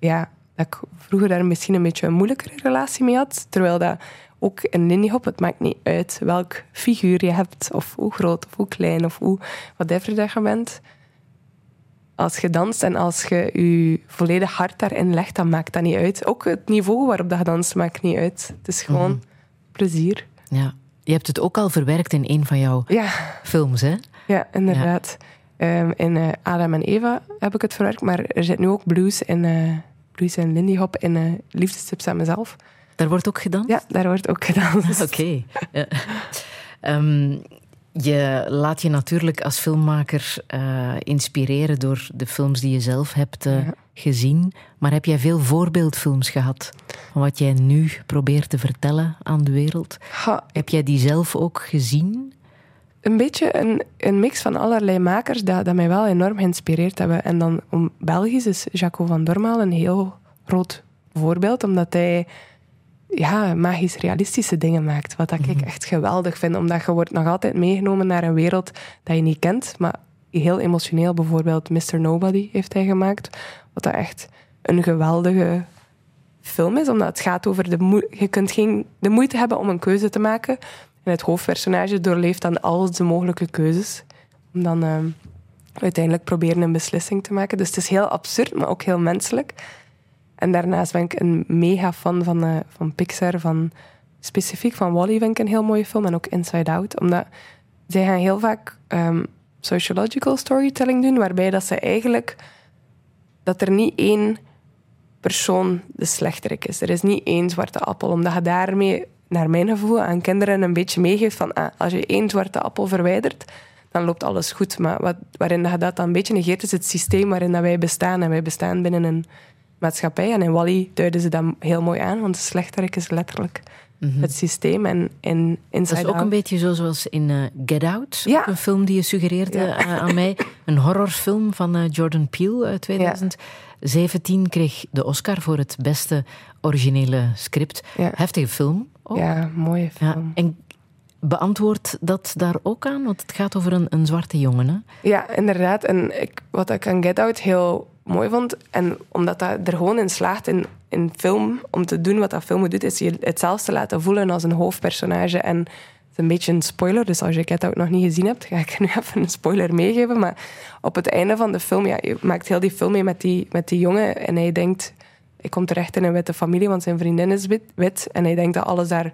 ja, dat ik vroeger daar misschien een beetje een moeilijkere relatie mee had. Terwijl dat ook in Lindy Hop, het maakt niet uit welk figuur je hebt, of hoe groot of hoe klein of hoe whatever dat je bent. Als je danst en als je je volledig hart daarin legt, dan maakt dat niet uit. Ook het niveau waarop dat je danst maakt niet uit. Het is gewoon mhm. plezier. Ja. Je hebt het ook al verwerkt in een van jouw ja. films, hè? Ja, inderdaad. Ehm, in uh, Adam en Eva heb ik het verwerkt, maar er zit nu ook blues in, uh, Louise en Lindy Hop in uh, Liefdestips aan mezelf. Daar wordt ook gedanst? Ja, daar wordt ook gedanst. *laughs* Oké. Ehm, je laat je natuurlijk als filmmaker uh, inspireren door de films die je zelf hebt uh, ja. gezien. Maar heb jij veel voorbeeldfilms gehad van wat jij nu probeert te vertellen aan de wereld? Ha. Heb jij die zelf ook gezien? Een beetje een, een mix van allerlei makers dat, dat mij wel enorm geïnspireerd hebben. En dan om Belgisch is Jaco van Dormaal een heel groot voorbeeld, omdat hij ja, magisch realistische dingen maakt. Wat dat ik Mhm. echt geweldig vind, omdat je wordt nog altijd meegenomen naar een wereld dat je niet kent. Maar heel emotioneel, bijvoorbeeld Mr. Nobody heeft hij gemaakt. Wat dat echt een geweldige film is, omdat het gaat over de moe- je kunt geen, de moeite hebben om een keuze te maken. Het hoofdpersonage doorleeft dan al de mogelijke keuzes. Om dan ehm, uiteindelijk proberen een beslissing te maken. Dus het is heel absurd, maar ook heel menselijk. En daarnaast ben ik een mega fan van, eh, van Pixar. Van, specifiek van Wall-E vind ik een heel mooie film. En ook Inside Out. Omdat zij gaan heel vaak ehm, sociological storytelling doen. Waarbij dat ze eigenlijk... Dat er niet één persoon de slechterik is. Er is niet één zwarte appel. Omdat je daarmee naar mijn gevoel, aan kinderen een beetje meegeeft van ah, als je één zwarte appel verwijdert, dan loopt alles goed. Maar wat, waarin je dat dan een beetje negeert, is het systeem waarin dat wij bestaan. En wij bestaan binnen een maatschappij. En in Wally duiden ze dat heel mooi aan, want slechterik is letterlijk het systeem. En Mhm. Dat is ook Out- een beetje zo zoals in eh, Get Out, Ja. een film die je suggereerde Ja. eh, aan mij. Een horrorfilm van eh, Jordan Peele uit 2017 kreeg de Oscar voor het beste originele script. Heftige film. Ook. Ja, mooie Ja, film. En beantwoordt dat daar ook aan? Want het gaat over een, een zwarte jongen. Hè? Ja, inderdaad. En ik, wat ik aan Get Out heel mooi vond, en omdat dat er gewoon in slaagt in, in film, om te doen wat dat film doet, is je hetzelfde laten voelen als een hoofdpersonage. En is een beetje een spoiler, dus als je Get Out nog niet gezien hebt, ga ik *laughs* nu even een spoiler meegeven. Maar op het einde van de film, ja, je maakt heel die film mee met die, met die jongen en hij denkt, hij komt terecht in een witte familie, want zijn vriendin is wit, wit en hij denkt dat alles daar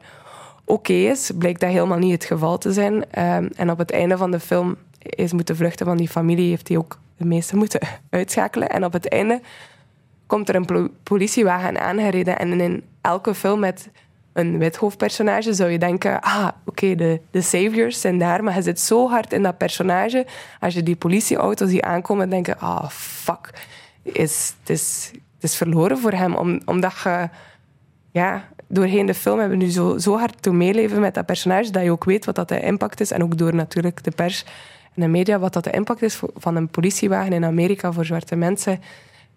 oké is. Blijkt dat helemaal niet het geval te zijn. Ehm, en op het einde van de film is moeten vluchten van die familie, heeft hij ook de meeste moeten *laughs* uitschakelen. En op het einde komt er een politiewagen aangereden en in elke film met een wit hoofdpersonage zou je denken, ah, oké, de, de saviors zijn daar, maar je zit zo hard in dat personage. Als je die politieauto's die aankomen, denken, ah, fuck, is, het, is, is verloren voor hem. Om, omdat je, ja, doorheen de film hebben we nu zo, zo hard te meeleven met dat personage, dat je ook weet wat dat de impact is. En ook door natuurlijk de pers en de media, wat dat de impact is van een politiewagen in Amerika voor zwarte mensen.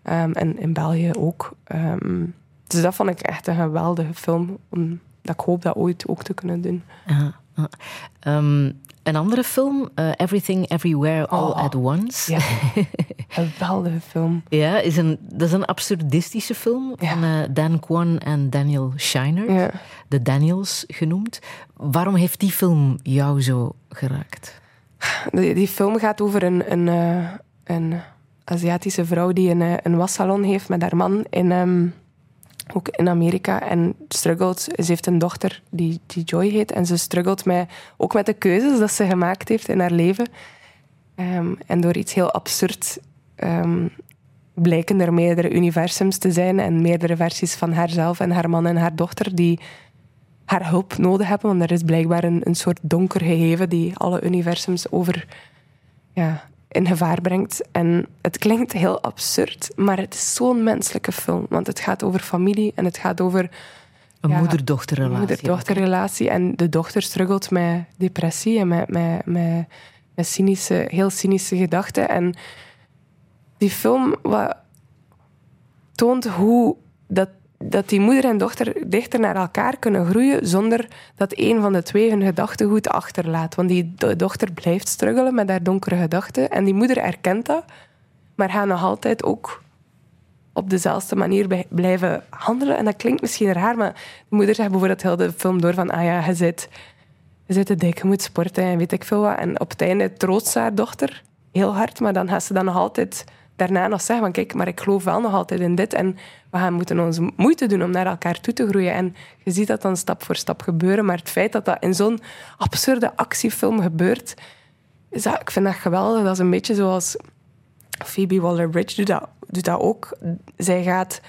Um, en in België ook. Um, dus dat vond ik echt een geweldige film. Omdat ik hoop dat ooit ook te kunnen doen. Um, een andere film, uh, Everything Everywhere All oh, at Once. Ja. *laughs* een geweldige film. Ja, is een, dat is een absurdistische film van uh, Dan Kwan en Daniel Scheinert. Ja. De Daniels genoemd. Waarom heeft die film jou zo geraakt? Die, die film gaat over een, een, uh, een Aziatische vrouw die een, een wassalon heeft met haar man in... Um, ook in Amerika. En struggelt, ze heeft een dochter die, die Joy heet. En ze struggelt met, ook met de keuzes dat ze gemaakt heeft in haar leven. Um, en door iets heel absurd um, blijken er meerdere universums te zijn en meerdere versies van haarzelf en haar man en haar dochter die haar hulp nodig hebben. Want er is blijkbaar een, een soort donker gegeven die alle universums over ja, in gevaar brengt. En het klinkt heel absurd, maar het is zo'n menselijke film. Want het gaat over familie en het gaat over... Een ja, moeder-dochterrelatie. moeder-dochterrelatie. En de dochter struggelt met depressie en met, met, met, met cynische, heel cynische gedachten. En die film wat, toont hoe dat dat die moeder en dochter dichter naar elkaar kunnen groeien zonder dat een van de twee hun gedachtegoed achterlaat. Want die dochter blijft struggelen met haar donkere gedachten en die moeder erkent dat, maar gaat nog altijd ook op dezelfde manier blijven handelen. En dat klinkt misschien raar, maar de moeder zegt bijvoorbeeld heel de film door van ah ja, je zit, je te dik, je moet sporten en weet ik veel wat. En op het einde troost haar dochter heel hard, maar dan gaat ze dan nog altijd daarna nog zeggen van kijk, maar ik geloof wel nog altijd in dit en we gaan moeten onze moeite doen om naar elkaar toe te groeien. En je ziet dat dan stap voor stap gebeuren, maar het feit dat dat in zo'n absurde actiefilm gebeurt, is dat, ik vind dat geweldig. Dat is een beetje zoals Phoebe Waller-Bridge doet dat, doet dat ook. Zij gaat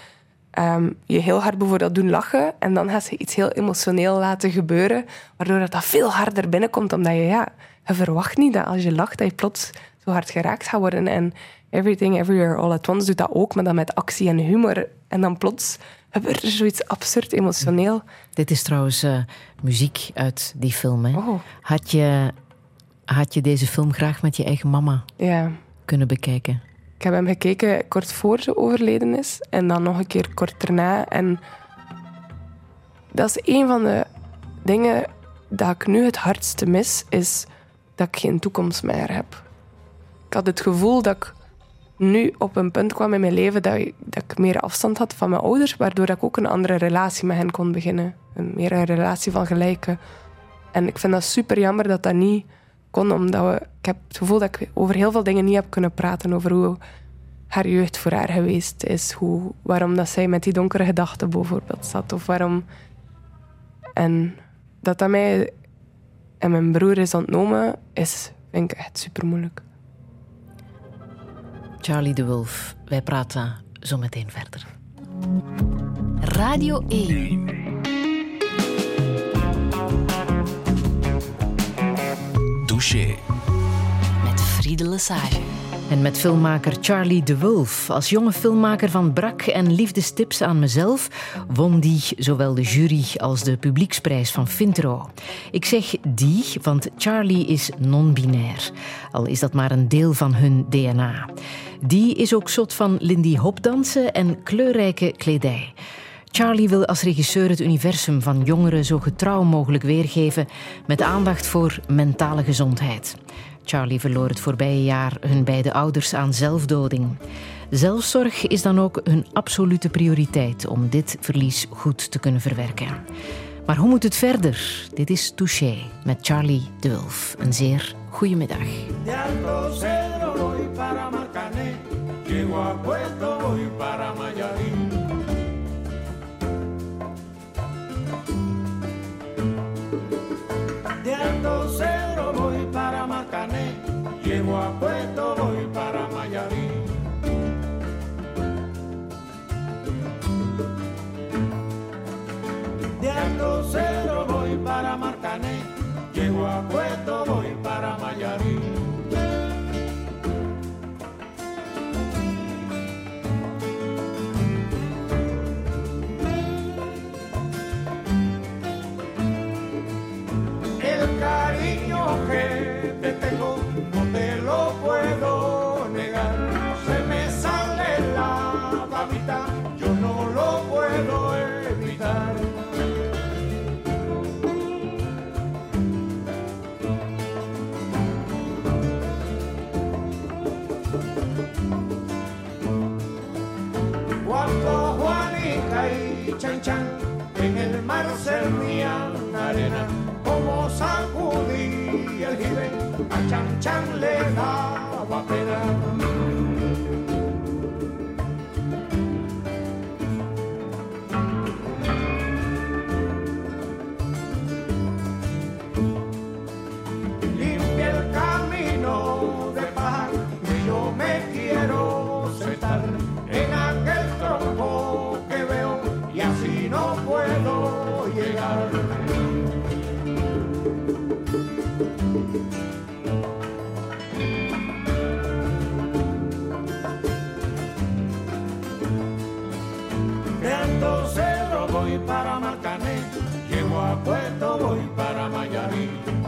um, je heel hard bijvoorbeeld doen lachen en dan gaat ze iets heel emotioneel laten gebeuren, waardoor dat, dat veel harder binnenkomt, omdat je, ja, je verwacht niet dat als je lacht, dat je plots zo hard geraakt gaat worden. En Everything Everywhere All At Once doet dat ook, maar dan met actie en humor. En dan plots gebeurt er zoiets absurd emotioneel. Dit is trouwens uh, muziek uit die film. Hè? Oh. Had, je, had je deze film graag met je eigen mama ja. kunnen bekijken? Ik heb hem gekeken kort voor ze overleden is. En dan nog een keer kort daarna. En dat is een van de dingen dat ik nu het hardste mis, is dat ik geen toekomst meer heb. Ik had het gevoel dat ik nu op een punt kwam in mijn leven dat ik, dat ik meer afstand had van mijn ouders, waardoor ik ook een andere relatie met hen kon beginnen. Een meer een relatie van gelijken. En ik vind dat super jammer dat dat niet kon, omdat we, ik heb het gevoel dat ik over heel veel dingen niet heb kunnen praten. Over hoe haar jeugd voor haar geweest is. Hoe, waarom dat zij met die donkere gedachten bijvoorbeeld zat. Of waarom... En dat dat mij en mijn broer is ontnomen, is, vind ik echt super moeilijk. Charlie de Wolf. Wij praten zo meteen verder. Radio 1. Douche. Met Friede Lesage. En met filmmaker Charlie de Wolf. Als jonge filmmaker van Brak en Liefdestips aan mezelf won die zowel de jury als de publieksprijs van Fintro. Ik zeg die, want Charlie is non-binair. Al is dat maar een deel van hun DNA. Die is ook zot van Lindy Hopdansen en kleurrijke kledij. Charlie wil als regisseur het universum van jongeren zo getrouw mogelijk weergeven met aandacht voor mentale gezondheid. Charlie verloor het voorbije jaar hun beide ouders aan zelfdoding. Zelfzorg is dan ook hun absolute prioriteit om dit verlies goed te kunnen verwerken. Maar hoe moet het verder? Dit is Touché met Charlie de Wulf. Een zeer goede middag. Cedro voy para Marcané, llego a Puerto En el mar servían arena, como sacudí el jibe, a Chan Chan le daba pena. Puerto voy para Mayarí.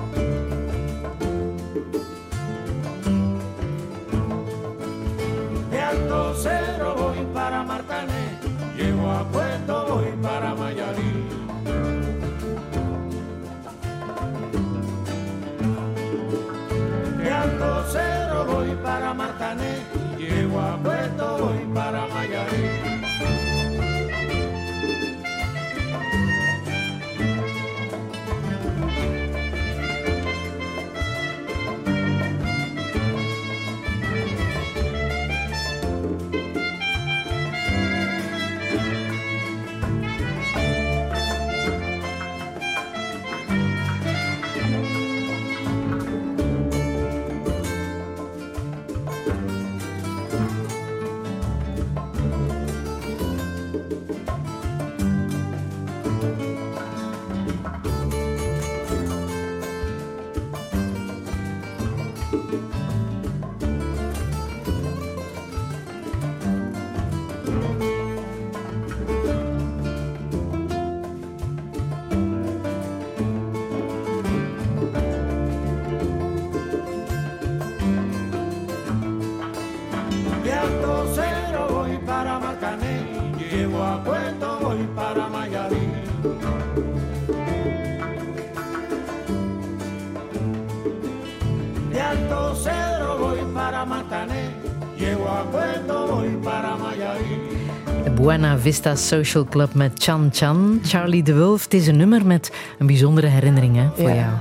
Buena Vista Social Club met Chan Chan. Charlie de Wulf, het is een nummer met een bijzondere herinnering hè, voor Ja. jou.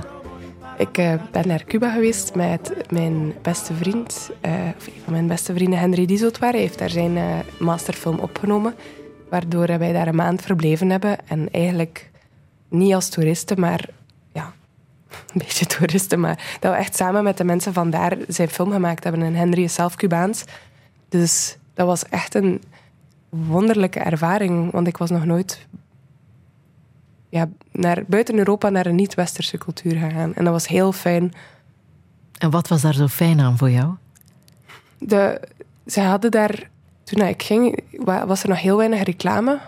Ik eh, ben naar Cuba geweest met mijn beste vriend, eh, of een van mijn beste vrienden, Henry Dieseltwaar. Hij heeft daar zijn eh, masterfilm opgenomen, waardoor wij daar een maand verbleven hebben. En eigenlijk niet als toeristen, maar ja, een beetje *laughs* toeristen, maar dat we echt samen met de mensen van daar zijn film gemaakt hebben. En Henry is zelf Cubaans. Dus dat was echt een wonderlijke ervaring, want ik was nog nooit ja, naar, buiten Europa naar een niet-westerse cultuur gegaan. En dat was heel fijn. En wat was daar zo fijn aan voor jou? De, ze hadden daar, toen ik ging, wa- was er nog heel weinig reclame.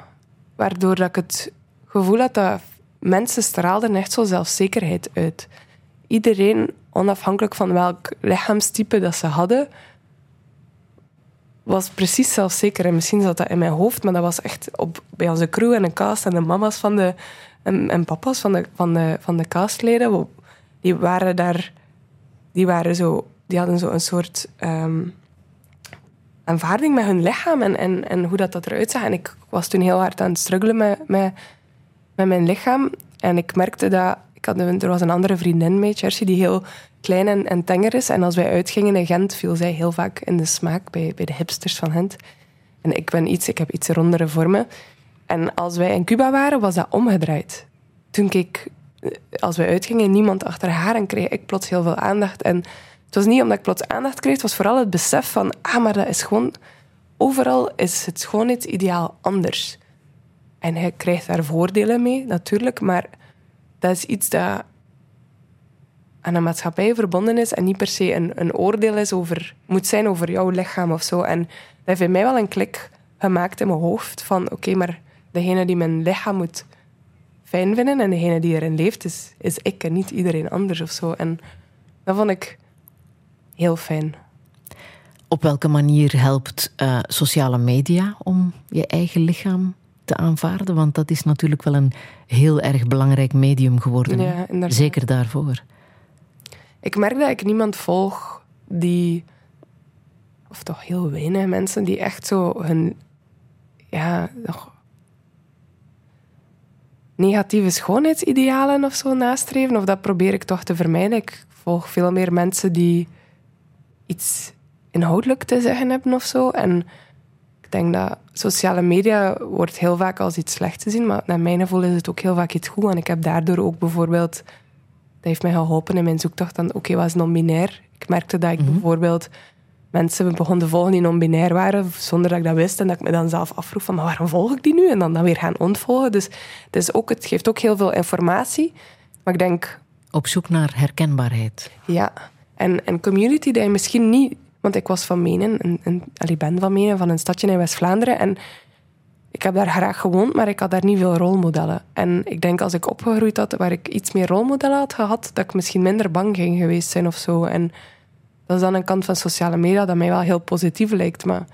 Waardoor dat ik het gevoel had dat mensen straalden echt zo zelfzekerheid uit. Iedereen, onafhankelijk van welk lichaamstype dat ze hadden, was precies zelfzeker. En misschien zat dat in mijn hoofd, maar dat was echt op, bij onze crew en de cast en de mama's van de, en, en papa's van de, van de, van de castleden. Die waren daar, die waren zo, die hadden zo een soort ehm, aanvaarding met hun lichaam en, en, en hoe dat, dat eruit zag. En ik was toen heel hard aan het struggelen met, met mijn lichaam. En ik merkte dat... Ik had, er was een andere vriendin mee, Chersi, die heel klein en, en tenger is. En als wij uitgingen in Gent, viel zij heel vaak in de smaak bij, bij de hipsters van Gent. En ik ben iets... Ik heb iets rondere vormen. En als wij in Cuba waren, was dat omgedraaid. Toen ik... Als wij uitgingen, niemand achter haar en kreeg ik plots heel veel aandacht. En het was niet omdat ik plots aandacht kreeg, het was vooral het besef van... Ah, maar dat is gewoon... Overal is het schoonheidsideaal anders. En hij krijgt daar voordelen mee, natuurlijk. Maar dat is iets dat aan een maatschappij verbonden is en niet per se een, een oordeel is over, moet zijn over jouw lichaam of zo. En dat heeft mij wel een klik gemaakt in mijn hoofd van oké, maar degene die mijn lichaam moet fijn vinden en degene die erin leeft, is, is ik en niet iedereen anders of zo. En dat vond ik heel fijn. Op welke manier helpt uh, sociale media om je eigen lichaam te aanvaarden? Want dat is natuurlijk wel een heel erg belangrijk medium geworden. Ja, Zeker daarvoor. Ik merk dat ik niemand volg die, of toch heel weinig mensen, die echt zo hun, ja, nog negatieve schoonheidsidealen of zo nastreven. Of dat probeer ik toch te vermijden. Ik volg veel meer mensen die iets inhoudelijk te zeggen hebben of zo. En denk dat sociale media wordt heel vaak als iets slechts gezien, maar naar mijn gevoel is het ook heel vaak iets goed. En ik heb daardoor ook bijvoorbeeld, dat heeft mij geholpen in mijn zoektocht dan, oké, okay, wat is non-binair? Ik merkte dat ik mhm. bijvoorbeeld mensen begon te volgen die non-binair waren, zonder dat ik dat wist. En dat ik me dan zelf afvroeg van, maar waarom volg ik die nu? En dan, dan weer gaan ontvolgen. Dus het, is ook, het geeft ook heel veel informatie. Maar ik denk... Op zoek naar herkenbaarheid. Ja. En, en community die je misschien niet... Want ik was van Menen, een, een, ik ben van Menen, van een stadje in West-Vlaanderen. En ik heb daar graag gewoond, maar ik had daar niet veel rolmodellen. En ik denk als ik opgegroeid had, waar ik iets meer rolmodellen had gehad, dat ik misschien minder bang ging geweest zijn of zo. En dat is dan een kant van sociale media dat mij wel heel positief lijkt. Maar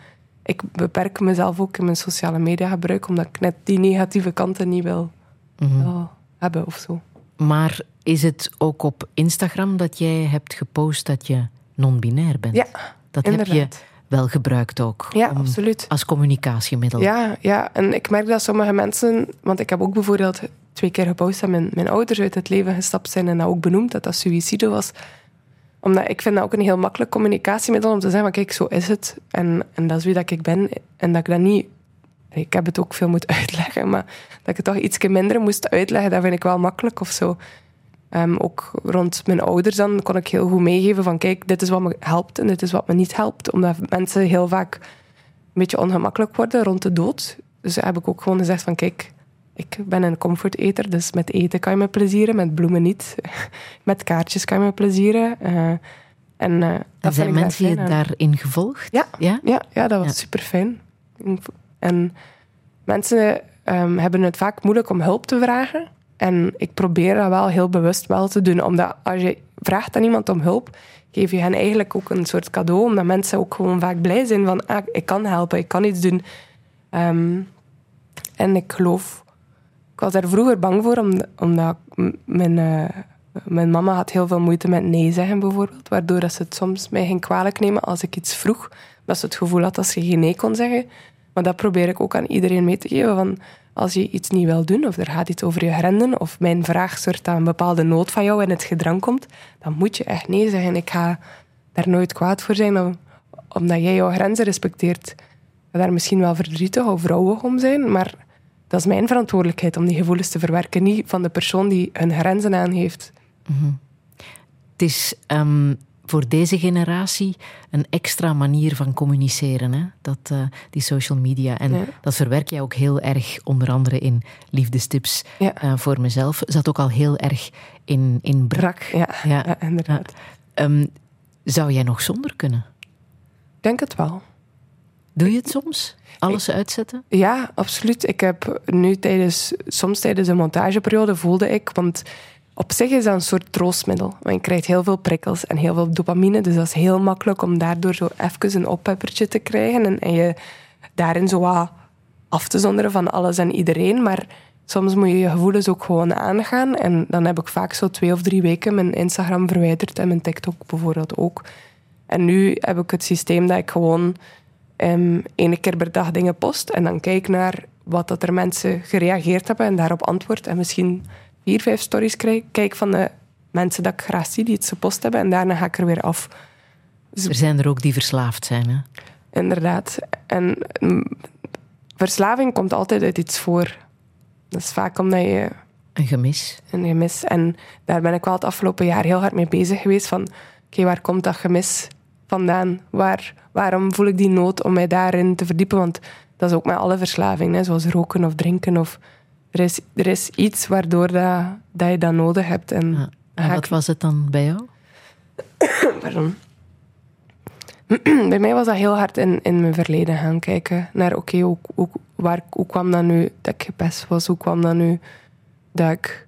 ik beperk mezelf ook in mijn sociale media gebruik, omdat ik net die negatieve kanten niet wil, mhm. hebben of zo. Maar is het ook op Instagram dat jij hebt gepost dat je non-binair bent? Ja, Dat inderdaad. heb je wel gebruikt ook. Ja, absoluut. Als communicatiemiddel. Ja, ja, en ik merk dat sommige mensen... Want ik heb ook bijvoorbeeld twee keer gepost dat mijn, mijn ouders uit het leven gestapt zijn en dat ook benoemd, dat dat suïcide was omdat ik vind dat ook een heel makkelijk communicatiemiddel om te zeggen, van kijk, zo is het. En, en dat is wie dat ik ben. En dat ik dat niet... Ik heb het ook veel moeten *laughs* uitleggen, maar dat ik het toch iets minder moest uitleggen, dat vind ik wel makkelijk of zo. Ehm, ook rond mijn ouders dan kon ik heel goed meegeven van kijk, dit is wat me helpt en dit is wat me niet helpt. Omdat mensen heel vaak een beetje ongemakkelijk worden rond de dood. Dus heb ik ook gewoon gezegd van kijk, ik ben een comforteter, dus met eten kan je me plezieren, met bloemen niet. *laughs* met kaartjes kan je me plezieren. Uh, en, uh, en zijn mensen je daarin gevolgd? Ja, ja? ja, ja dat was super fijn. En mensen um, hebben het vaak moeilijk om hulp te vragen. En ik probeer dat wel heel bewust wel te doen. Omdat als je vraagt aan iemand om hulp, geef je hen eigenlijk ook een soort cadeau. Omdat mensen ook gewoon vaak blij zijn van, ah, ik kan helpen, ik kan iets doen. Um, en ik geloof ik was daar vroeger bang voor, omdat mijn, uh, mijn mama had heel veel moeite met nee zeggen, bijvoorbeeld. Waardoor dat ze het soms mij ging kwalijk nemen als ik iets vroeg. Dat ze het gevoel had dat ze geen nee kon zeggen. Maar dat probeer ik ook aan iedereen mee te geven. Van als je iets niet wil doen, of er gaat iets over je grenzen, of mijn vraag zorgt dat een bepaalde nood van jou in het gedrang komt, dan moet je echt nee zeggen. Ik ga daar nooit kwaad voor zijn, omdat jij jouw grenzen respecteert. Daar misschien wel verdrietig of rouwig om zijn, maar dat is mijn verantwoordelijkheid om die gevoelens te verwerken, niet van de persoon die hun grenzen aangeeft. Mm Het is um, voor deze generatie een extra manier van communiceren, hè? Dat, uh, die social media. En dat verwerk jij ook heel erg, onder andere in liefdestips ja. uh, voor mezelf. Zat ook al heel erg in, in brak. Ja, ja. inderdaad. Um, zou jij nog zonder kunnen? Ik denk het wel. Doe je het soms? Alles uitzetten? Ja, absoluut. Ik heb nu tijdens, soms tijdens de montageperiode voelde ik, want op zich is dat een soort troostmiddel. Want je krijgt heel veel prikkels en heel veel dopamine, dus dat is heel makkelijk om daardoor zo even een oppeppertje te krijgen en, en je daarin zo wat af te zonderen van alles en iedereen. Maar soms moet je je gevoelens ook gewoon aangaan. En dan heb ik vaak zo twee of drie weken mijn Instagram verwijderd en mijn TikTok bijvoorbeeld ook. En nu heb ik het systeem dat ik gewoon um, ene keer per dag dingen post en dan kijk naar wat dat er mensen gereageerd hebben en daarop antwoord. En misschien vier, vijf stories krijg, kijk van de mensen dat ik graag zie, die het gepost hebben. En daarna ga ik er weer af. Er zijn er ook die verslaafd zijn, hè? Inderdaad. En mm, verslaving komt altijd uit iets voor. Dat is vaak omdat je Een gemis. een gemis... En daar ben ik wel het afgelopen jaar heel hard mee bezig geweest. Van, oké, waar komt dat gemis vandaan? Waar, waarom voel ik die nood om mij daarin te verdiepen? Want dat is ook met alle verslavingen, hè, zoals roken of drinken. Of, er, is, er is iets waardoor dat, dat je dat nodig hebt. En, Ja. wat ik- was het dan bij jou? *coughs* Pardon. *clears throat* Bij mij was dat heel hard in, in mijn verleden gaan kijken. Naar, oké, hoe, hoe, waar- hoe kwam dat nu dat ik gepest was? Hoe kwam dat nu dat ik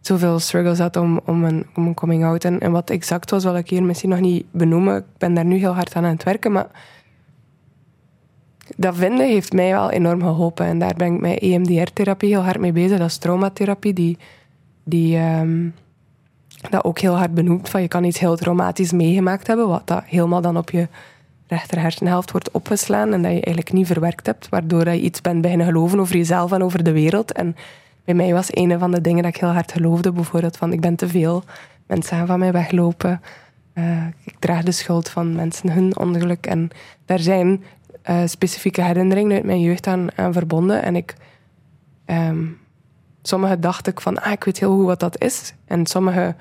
zoveel struggles had om, om, een, om een coming-out? En, en wat exact was, wil ik hier misschien nog niet benoemen. Ik ben daar nu heel hard aan aan het werken, maar... Dat vinden heeft mij wel enorm geholpen. En daar ben ik met EMDR-therapie heel hard mee bezig. Dat is traumatherapie, die... die ehm, dat ook heel hard benoemd. Van je kan iets heel traumatisch meegemaakt hebben, wat dat helemaal dan op je rechter hersenhelft wordt opgeslaan en dat je eigenlijk niet verwerkt hebt, waardoor je iets bent beginnen geloven over jezelf en over de wereld. En bij mij was een van de dingen dat ik heel hard geloofde, bijvoorbeeld van ik ben te veel, mensen gaan van mij weglopen, Eh, ik draag de schuld van mensen hun ongeluk. En daar zijn eh, specifieke herinneringen uit mijn jeugd aan, aan verbonden. En ik ehm, sommige dacht ik van, ah, ik weet heel goed wat dat is. En sommige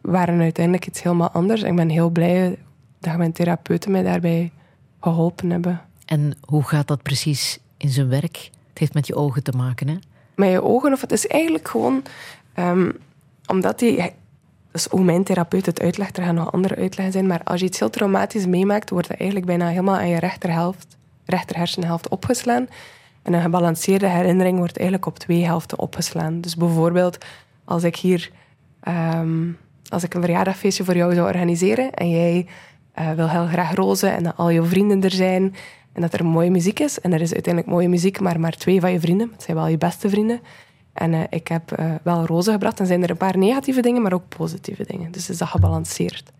waren uiteindelijk iets helemaal anders. Ik ben heel blij dat mijn therapeuten mij daarbij geholpen hebben. En hoe gaat dat precies in zijn werk? Het heeft met je ogen te maken, hè? Met je ogen, of het is eigenlijk gewoon... ehm, omdat die... Is hoe mijn therapeut het uitlegt. Er gaan nog andere uitleggen zijn. Maar als je iets heel traumatisch meemaakt, wordt dat eigenlijk bijna helemaal aan je rechterhelft, rechter hersenhelft opgeslaan. En een gebalanceerde herinnering wordt eigenlijk op twee helften opgeslaan. Dus bijvoorbeeld, als ik hier... ehm, als ik een verjaardagfeestje voor jou zou organiseren en jij eh, wil heel graag rozen en dat al je vrienden er zijn en dat er mooie muziek is. En er is uiteindelijk mooie muziek, maar maar twee van je vrienden. Het zijn wel je beste vrienden. En eh, ik heb eh, wel rozen gebracht. Dan zijn er een paar negatieve dingen, maar ook positieve dingen. Dus is dat gebalanceerd.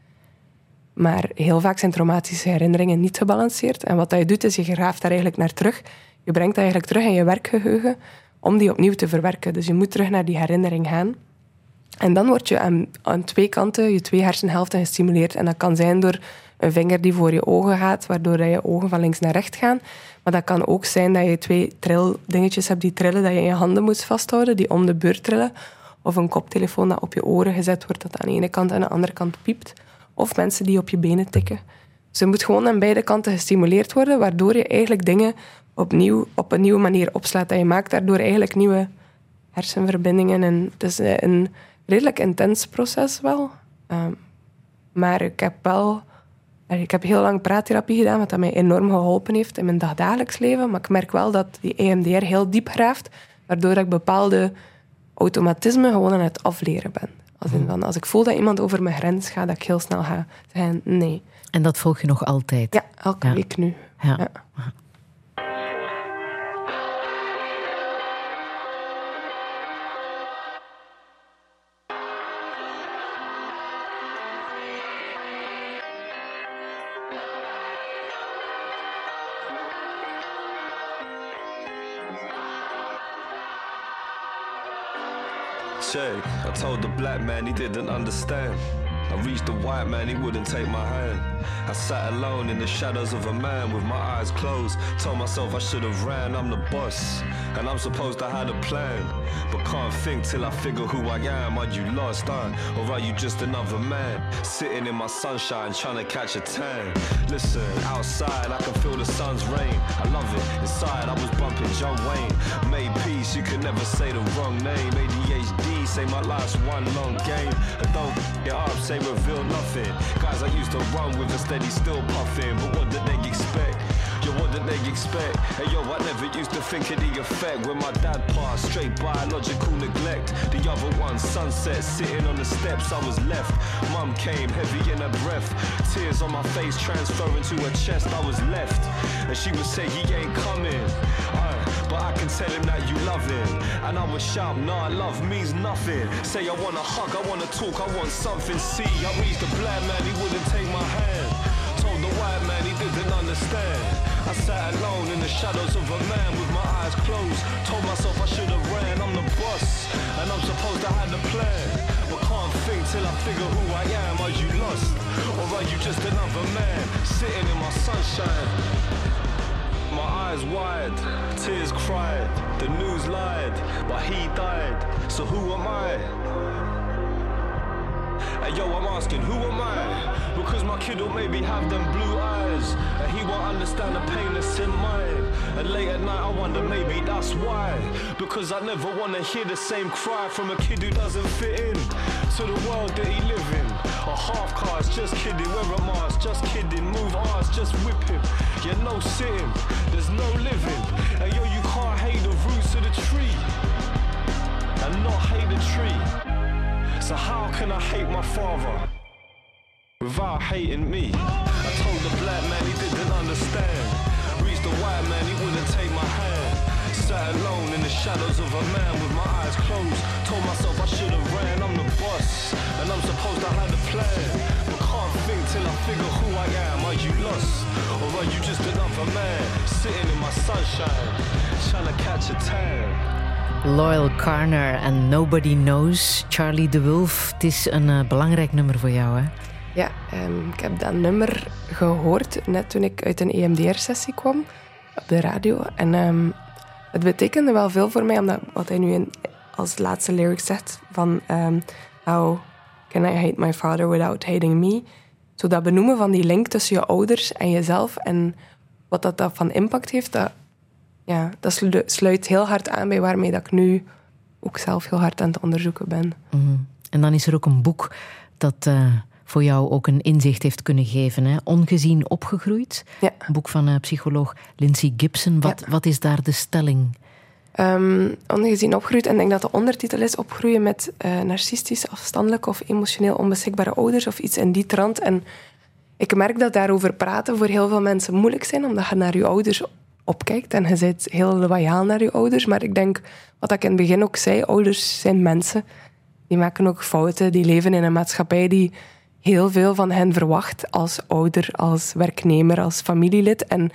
Maar heel vaak zijn traumatische herinneringen niet gebalanceerd. En wat dat je doet, is je graaft daar eigenlijk naar terug. Je brengt dat eigenlijk terug in je werkgeheugen om die opnieuw te verwerken. Dus je moet terug naar die herinnering gaan. En dan word je aan, aan twee kanten, je twee hersenhelften gestimuleerd. En dat kan zijn door een vinger die voor je ogen gaat, waardoor je ogen van links naar rechts gaan. Maar dat kan ook zijn dat je twee trildingetjes hebt die trillen, dat je in je handen moet vasthouden, die om de beurt trillen. Of een koptelefoon dat op je oren gezet wordt, dat aan de ene kant en aan de andere kant piept. Of mensen die op je benen tikken. Je moet gewoon aan beide kanten gestimuleerd worden, waardoor je eigenlijk dingen opnieuw, op een nieuwe manier opslaat. En je maakt daardoor eigenlijk nieuwe hersenverbindingen. En het is eh, een redelijk intens proces wel. Ehm, maar ik heb wel... Ik heb heel lang praattherapie gedaan, wat dat mij enorm geholpen heeft in mijn dagdagelijks leven. Maar ik merk wel dat die EMDR heel diep graaft, waardoor ik bepaalde automatismen gewoon aan het afleren ben. Als, in van, als ik voel dat iemand over mijn grens gaat, dat ik heel snel ga zeggen nee. En dat volg je nog altijd. Ja, elke Ja. week nu. Ja. Ja. I told the black man he didn't understand. I reached the white man, he wouldn't take my hand. I sat alone in the shadows of a man with my eyes closed. Told myself I should have ran, I'm the boss. And I'm supposed to have a plan. But can't think till I figure who I am. Are you lost, huh? Or are you just another man? Sitting in my sunshine, trying to catch a tan. Listen, outside I can feel the sun's rain. I love it. Inside I was bumping John Wayne. Made peace, you can never say the wrong name. ADHD, say my life's one long game. And don't get up, say reveal nothing. Guys I used to run with a steady still puffing. But what did they expect? What did they expect? Hey yo, I never used to think of the effect when my dad passed. Straight biological neglect. The other one, sunset, sitting on the steps, I was left. Mum came, heavy in her breath. Tears on my face, transferring to her chest, I was left. And she would say, he ain't coming. Uh, but I can tell him that you love him. And I would shout, nah, love means nothing. Say I wanna hug, I wanna talk, I want something. See, I reached the black man, he wouldn't take my hand. The man he didn't understand. I sat alone in the shadows of a man with my eyes closed. Told myself I should have ran, I'm the boss. And I'm supposed to have a plan, but can't think till I figure who I am. Are you lost, or are you just another man sitting in my sunshine? My eyes wide, tears cried, the news lied, but he died. So who am I? Hey yo, I'm asking, who am I? Because my kid will maybe have them blue eyes, and he won't understand the pain that's in mine. And late at night, I wonder maybe that's why. Because I never wanna hear the same cry from a kid who doesn't fit in to the world that he live in. A half cars, just kidding, wear a mask, just kidding, move ours, just whip him. Yeah, no sitting, there's no living. And yo, you can't hate the roots of the tree and not hate the tree. So how can I hate my father without hating me? I told the black man he didn't understand. Reached the white man, he wouldn't take my hand. Sat alone in the shadows of a man with my eyes closed. Told myself I should have ran, I'm the boss. And I'm supposed to have a plan. But can't think till I figure who I am. Are you lost? Or are you just another man? Sitting in my sunshine, trying to catch a tan. Loyal Carner en Nobody Knows, Charlie de Wolf. Het is een uh, belangrijk nummer voor jou, hè? Ja, um, ik heb dat nummer gehoord net toen ik uit een EMDR-sessie kwam op de radio. En um, het betekende wel veel voor mij, omdat wat hij nu in, als laatste lyric zegt van um, How can I hate my father without hating me? Zo dat benoemen van die link tussen je ouders en jezelf en wat dat, dat van impact heeft, dat ja, dat sluit heel hard aan bij waarmee dat ik nu ook zelf heel hard aan het onderzoeken ben. Mm En dan is er ook een boek dat uh, voor jou ook een inzicht heeft kunnen geven. Hè? Ongezien opgegroeid. Ja. Een boek van uh, psycholoog Lindsay Gibson. Wat, ja. wat is daar de stelling? Um, ongezien opgegroeid. En ik denk dat de ondertitel is opgroeien met uh, narcistisch, afstandelijke of emotioneel onbeschikbare ouders. Of iets in die trant. En ik merk dat daarover praten voor heel veel mensen moeilijk zijn. Omdat je naar je ouders opkijkt. En je bent heel loyaal naar je ouders. Maar ik denk, wat ik in het begin ook zei, ouders zijn mensen. Die maken ook fouten. Die leven in een maatschappij die heel veel van hen verwacht. Als ouder, als werknemer, als familielid. En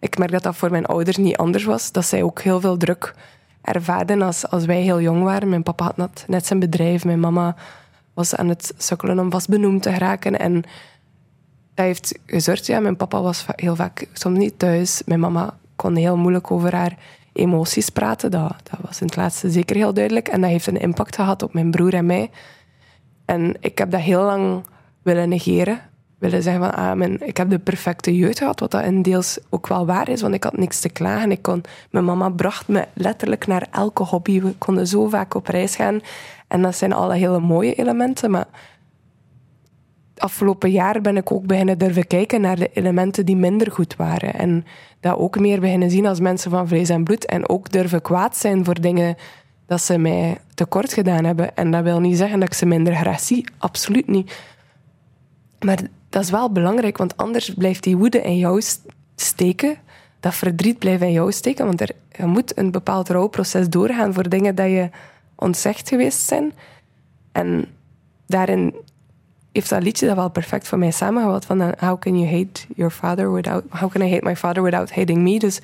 ik merk dat dat voor mijn ouders niet anders was. Dat zij ook heel veel druk ervaarden als, als wij heel jong waren. Mijn papa had net zijn bedrijf. Mijn mama was aan het sukkelen om vast benoemd te geraken. En dat heeft gezorgd. Ja, mijn papa was heel vaak soms niet thuis. Mijn mama kon heel moeilijk over haar emoties praten. Dat, dat was in het laatste zeker heel duidelijk. En dat heeft een impact gehad op mijn broer en mij. En ik heb dat heel lang willen negeren. Willen zeggen van, ah, mijn, ik heb de perfecte jeugd gehad. Wat dat in deels ook wel waar is, want ik had niks te klagen. Ik kon, mijn mama bracht me letterlijk naar elke hobby. We konden zo vaak op reis gaan. En dat zijn alle hele mooie elementen. Maar afgelopen jaar ben ik ook beginnen durven kijken naar de elementen die minder goed waren. En dat ook meer beginnen zien als mensen van vlees en bloed. En ook durven kwaad zijn voor dingen dat ze mij tekort gedaan hebben. En dat wil niet zeggen dat ik ze minder graag zie. Absoluut niet. Maar dat is wel belangrijk, want anders blijft die woede in jou steken. Dat verdriet blijft in jou steken, want er, je moet een bepaald rouwproces doorgaan voor dingen dat je ontzegd geweest zijn. En daarin heeft dat liedje dat wel perfect voor mij samengevat. Van uh, how can you hate your father without... How can I hate my father without hating me? Dus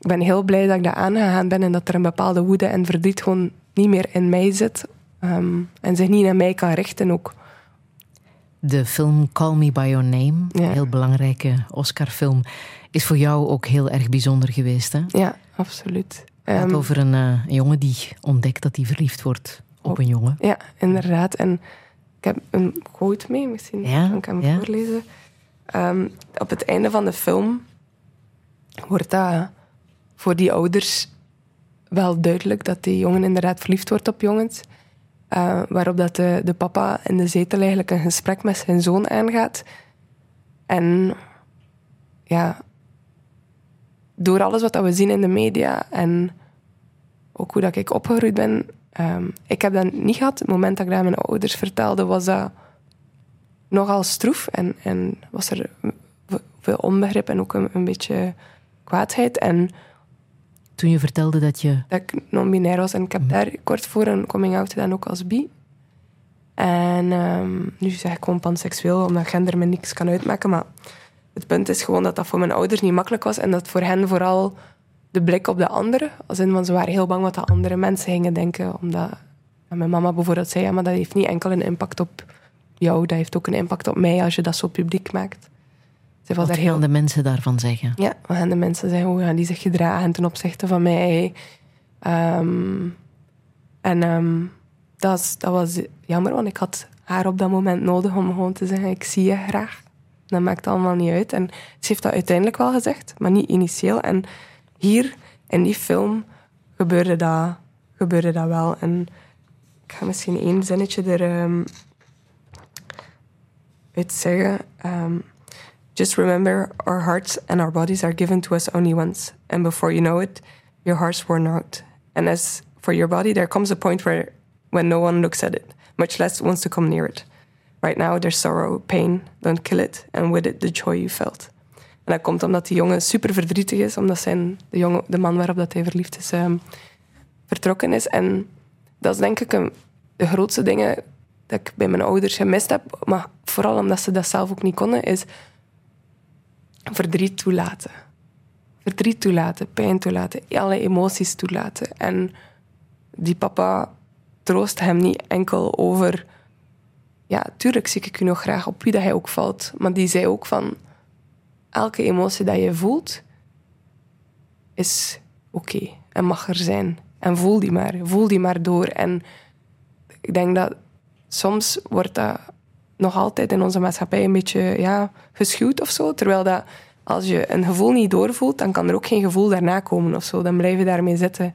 ik ben heel blij dat ik daar aangegaan ben en dat er een bepaalde woede en verdriet gewoon niet meer in mij zit. Um, en zich niet naar mij kan richten ook. De film Call Me By Your Name, ja. een heel belangrijke Oscarfilm, is voor jou ook heel erg bijzonder geweest. Hè? Ja, absoluut. Het gaat um, over een, uh, een, jongen die ontdekt dat hij verliefd wordt op oh, een jongen. Ja, inderdaad. En ik heb een quote mee, misschien ja, kan ik hem ja. voorlezen. Um, op het einde van de film wordt dat voor die ouders wel duidelijk dat die jongen inderdaad verliefd wordt op jongens. Uh, waarop dat de, de papa in de zetel eigenlijk een gesprek met zijn zoon aangaat. En ja, door alles wat we zien in de media en ook hoe dat ik opgegroeid ben, Um, ik heb dat niet gehad. Het moment dat ik dat aan mijn ouders vertelde, was dat nogal stroef. En, en was er veel onbegrip en ook een, een beetje kwaadheid. En Toen je vertelde dat je... Dat ik non-binair was. En ik heb daar kort voor een coming-out gedaan, ook als bi. En um, nu zeg ik gewoon panseksueel, omdat gender me niks kan uitmaken. Maar het punt is gewoon dat dat voor mijn ouders niet makkelijk was. En dat voor hen vooral de blik op de anderen. Als in, want ze waren heel bang wat de andere mensen gingen denken. Omdat mijn mama bijvoorbeeld zei, ja, maar dat heeft niet enkel een impact op jou, dat heeft ook een impact op mij als je dat zo publiek maakt. Ze was Wat daar heel... de mensen daarvan zeggen? Ja, wat gaan de mensen zeggen? Hoe gaan die zich gedragen ten opzichte van mij? Ehm, en um, dat, dat was jammer, want ik had haar op dat moment nodig om gewoon te zeggen, ik zie je graag. Dat maakt allemaal niet uit. En ze heeft dat uiteindelijk wel gezegd, maar niet initieel. En hier, in die film, gebeurde dat, gebeurde dat wel. En ik ga misschien één zinnetje er um, zeggen. Um, Just remember, our hearts and our bodies are given to us only once. And before you know it, your heart's worn out. And as for your body, there comes a point where when no one looks at it, much less wants to come near it. Right now, there's sorrow, pain, don't kill it, and with it the joy you felt. En dat komt omdat die jongen super verdrietig is, omdat zijn, de, jongen, de man waarop dat hij verliefd is um, vertrokken is. En dat is denk ik een, de grootste dingen dat ik bij mijn ouders gemist heb, maar vooral omdat ze dat zelf ook niet konden, is verdriet toelaten. Verdriet toelaten, pijn toelaten, alle emoties toelaten. En die papa troost hem niet enkel over... Ja, tuurlijk zie ik u nog graag op wie dat hij ook valt. Maar die zei ook van... Elke emotie dat je voelt, is oké en mag er zijn. En voel die maar, voel die maar door. En ik denk dat soms wordt dat nog altijd in onze maatschappij een beetje ja, geschuwd of zo. Terwijl dat als je een gevoel niet doorvoelt, dan kan er ook geen gevoel daarna komen of zo. Dan blijf je daarmee zitten.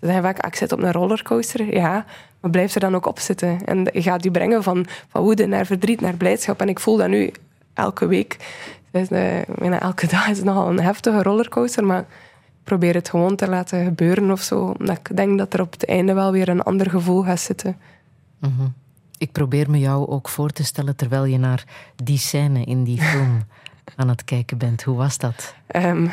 Ze zeggen vaak, ah, ik zit op een rollercoaster. Ja, maar blijf er dan ook op zitten. En je gaat je brengen van, van woede naar verdriet, naar blijdschap. En ik voel dat nu elke week. Dus, uh, elke dag is het nogal een heftige rollercoaster, maar ik probeer het gewoon te laten gebeuren of zo. Omdat ik denk dat er op het einde wel weer een ander gevoel gaat zitten. Mhm. Ik probeer me jou ook voor te stellen terwijl je naar die scène in die film *laughs* aan het kijken bent. Hoe was dat? Ehm,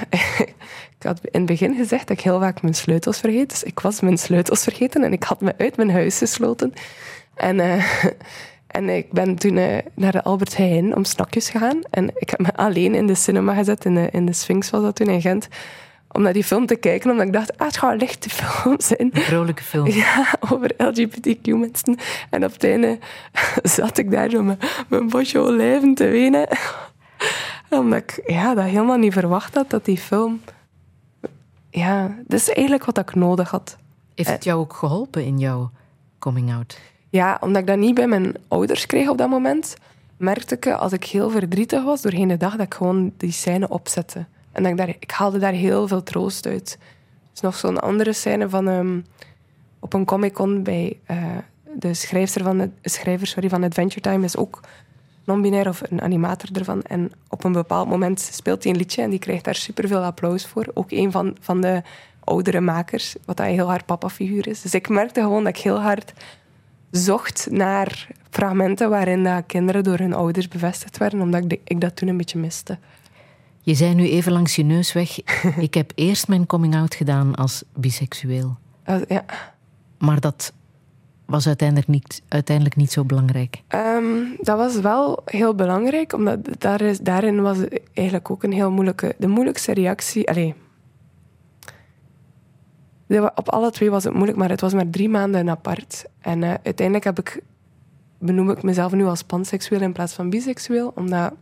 *laughs* ik had in het begin gezegd dat ik heel vaak mijn sleutels vergeet. Dus ik was mijn sleutels vergeten en ik had me uit mijn huis gesloten. En, uh, en ik ben toen uh, naar de Albert Heijn om snakjes gegaan. En ik heb me alleen in de cinema gezet, in de, in de Sphinx was dat toen in Gent om naar die film te kijken, omdat ik dacht, ah, het gaat een lichte *laughs* film zijn. Een vrolijke film. *laughs* Ja, over LGBTQ-mensen. En op het einde *laughs* zat ik daar zo met mijn bosje olijven te wenen. Omdat ik ja, dat helemaal niet verwacht had, dat die film... Ja, dat is eigenlijk wat ik nodig had. Heeft het jou ook geholpen in jouw coming-out? Ja, omdat ik dat niet bij mijn ouders kreeg op dat moment, merkte ik als ik heel verdrietig was doorheen de dag, dat ik gewoon die scène opzette. En dat ik, daar, ik haalde daar heel veel troost uit. Er is nog zo'n andere scène van... Um, op een Comic-Con bij uh, de schrijver van, de, schrijver, sorry, van Adventure Time is ook non-binair of een animator ervan. En op een bepaald moment speelt hij een liedje en die krijgt daar superveel applaus voor. Ook een van, van de oudere makers, wat hij heel hard papa-figuur is. Dus ik merkte gewoon dat ik heel hard zocht naar fragmenten waarin dat kinderen door hun ouders bevestigd werden, omdat ik, ik dat toen een beetje miste. Je zei nu even langs je neus weg, *laughs* ik heb eerst mijn coming-out gedaan als biseksueel. Uh, ja. Maar dat was uiteindelijk niet, uiteindelijk niet zo belangrijk? Ehm, dat was wel heel belangrijk, omdat daar is, daarin was eigenlijk ook een heel moeilijke... De moeilijkste reactie... Allez, op alle twee was het moeilijk, maar het was maar drie maanden apart. En uh, uiteindelijk heb ik, benoem ik mezelf nu als panseksueel in plaats van biseksueel, omdat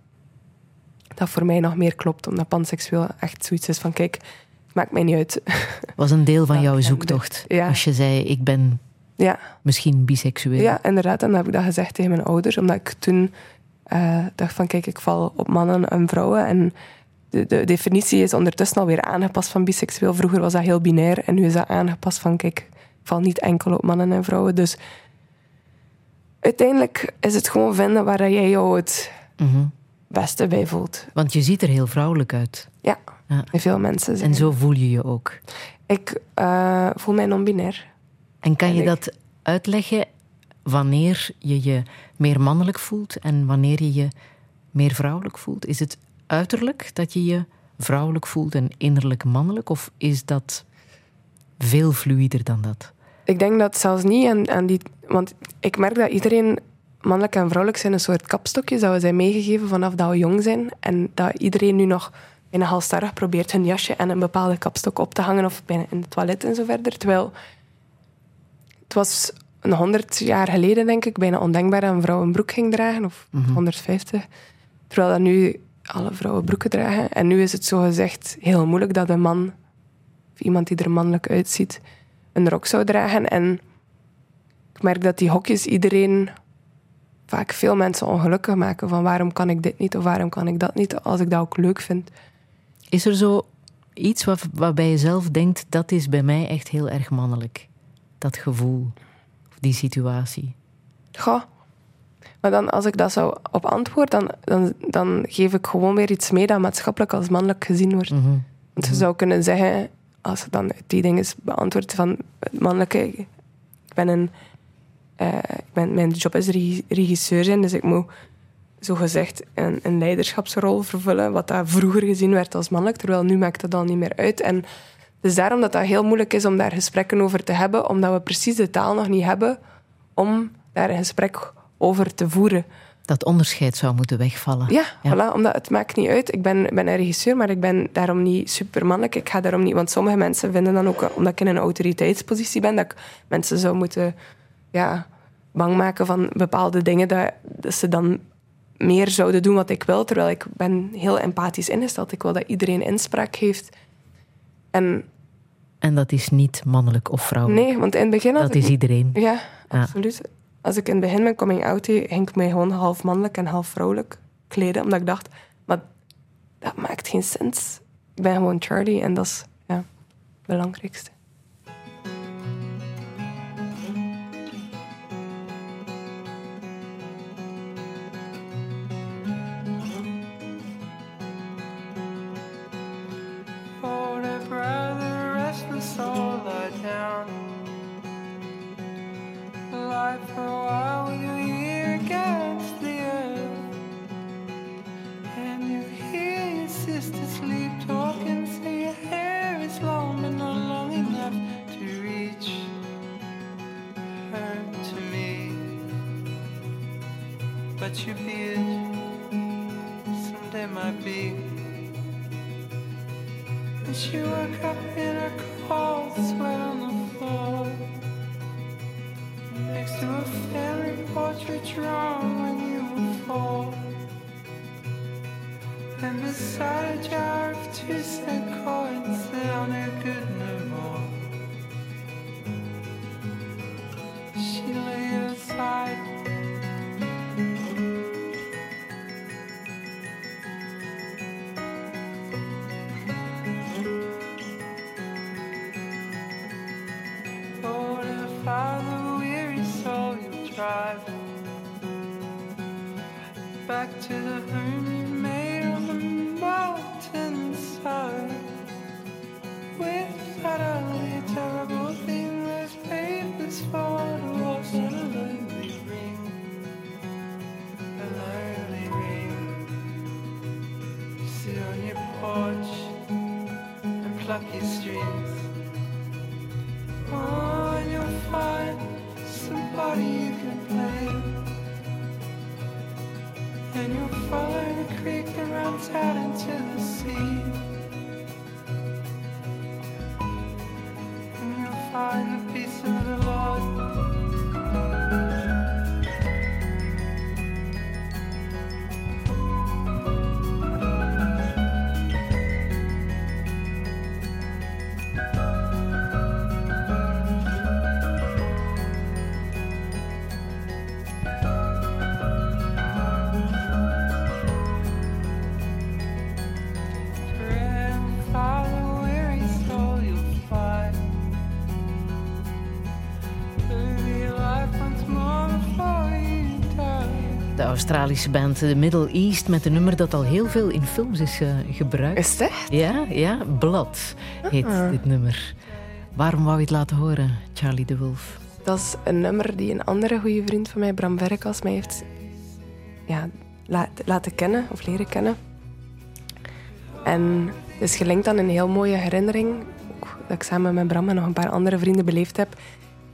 dat voor mij nog meer klopt. Omdat panseksueel echt zoiets is van, kijk, maakt mij niet uit. *laughs* was een deel van jouw zoektocht. Ja. Als je zei, ik ben ja. Misschien biseksueel. Ja, inderdaad. En dan heb ik dat gezegd tegen mijn ouders. Omdat ik toen uh, dacht van, kijk, ik val op mannen en vrouwen. En de, de, definitie is ondertussen alweer aangepast van biseksueel. Vroeger was dat heel binair. En nu is dat aangepast van, kijk, ik val niet enkel op mannen en vrouwen. Dus uiteindelijk is het gewoon vinden waar jij jou het mhm. beste bij voelt. Want je ziet er heel vrouwelijk uit. Ja, ja. veel mensen En zo voel je je ook? Ik uh, voel mij non-binair. En kan je dat uitleggen wanneer je je meer mannelijk voelt en wanneer je je meer vrouwelijk voelt? Is het uiterlijk dat je je vrouwelijk voelt en innerlijk mannelijk? Of is dat veel fluider dan dat? Ik denk dat zelfs niet aan, aan die... Want ik merk dat iedereen mannelijk en vrouwelijk zijn een soort kapstokjes dat we zijn meegegeven vanaf dat we jong zijn. En dat iedereen nu nog bijna halstarrig probeert hun jasje en een bepaalde kapstok op te hangen of bijna in het toilet en zo verder. Terwijl het was een 100 jaar geleden, denk ik, bijna ondenkbaar dat een vrouw een broek ging dragen, of Mhm. 150. Terwijl dat nu alle vrouwen broeken dragen. En nu is het zo gezegd heel moeilijk dat een man, of iemand die er mannelijk uitziet, een rok zou dragen. En ik merk dat die hokjes iedereen vaak veel mensen ongelukkig maken. Van waarom kan ik dit niet of waarom kan ik dat niet, als ik dat ook leuk vind. Is er zo iets wat, waarbij je zelf denkt, dat is bij mij echt heel erg mannelijk? Dat gevoel, of die situatie. Goh. Maar dan, als ik dat zou op antwoord, dan, dan, dan geef ik gewoon weer iets mee dat maatschappelijk als mannelijk gezien wordt. Mhm. Want je zou kunnen zeggen, als je dan die dingen beantwoordt van het mannelijke... Ik ben een... ik ben, mijn job is regi- regisseur zijn, dus ik moet zogezegd een, een leiderschapsrol vervullen, wat dat vroeger gezien werd als mannelijk, terwijl nu maakt dat dan niet meer uit. En dus daarom dat dat heel moeilijk is om daar gesprekken over te hebben, omdat we precies de taal nog niet hebben om daar een gesprek over te voeren. Dat onderscheid zou moeten wegvallen. Ja, Ja. Voilà, omdat het maakt niet uit. Ik ben, ben een regisseur, maar ik ben daarom niet supermannelijk. Ik ga daarom niet... Want sommige mensen vinden dan ook, omdat ik in een autoriteitspositie ben, dat ik mensen zou moeten ja, bang maken van bepaalde dingen, dat, dat ze dan meer zouden doen wat ik wil. Terwijl ik ben heel empathisch ingesteld. Ik wil dat iedereen inspraak heeft. En En dat is niet mannelijk of vrouwelijk. nee, want in het begin... dat ik- is iedereen. Ja, Ja. absoluut. Als ik in het begin mijn coming out deed, ging ik mij gewoon half mannelijk en half vrouwelijk kleden. Omdat ik dacht, maar dat maakt geen sens. Ik ben gewoon Charlie en dat is ja, het belangrijkste. Lie for a while with your ear against the earth. And you hear your sister sleep talking, say your hair is long but not long enough to reach her to me. But your beard someday might be. And she woke up in a cold sweat on the floor Next to a family portrait drawn when you four And beside a jar of two cent coins that are no good no more. She it aside And Australische band The Middle East met een nummer dat al heel veel in films is eh, gebruikt. Is het? Ja, ja, Blood heet Ah. dit nummer. Waarom wou je het laten horen, Charlie de Wolf? Dat is een nummer die een andere goede vriend van mij, Bram Verkas, mij heeft ja, laat- laten kennen of leren kennen. En het is gelinkt aan een heel mooie herinnering, ook dat ik samen met Bram en nog een paar andere vrienden beleefd heb.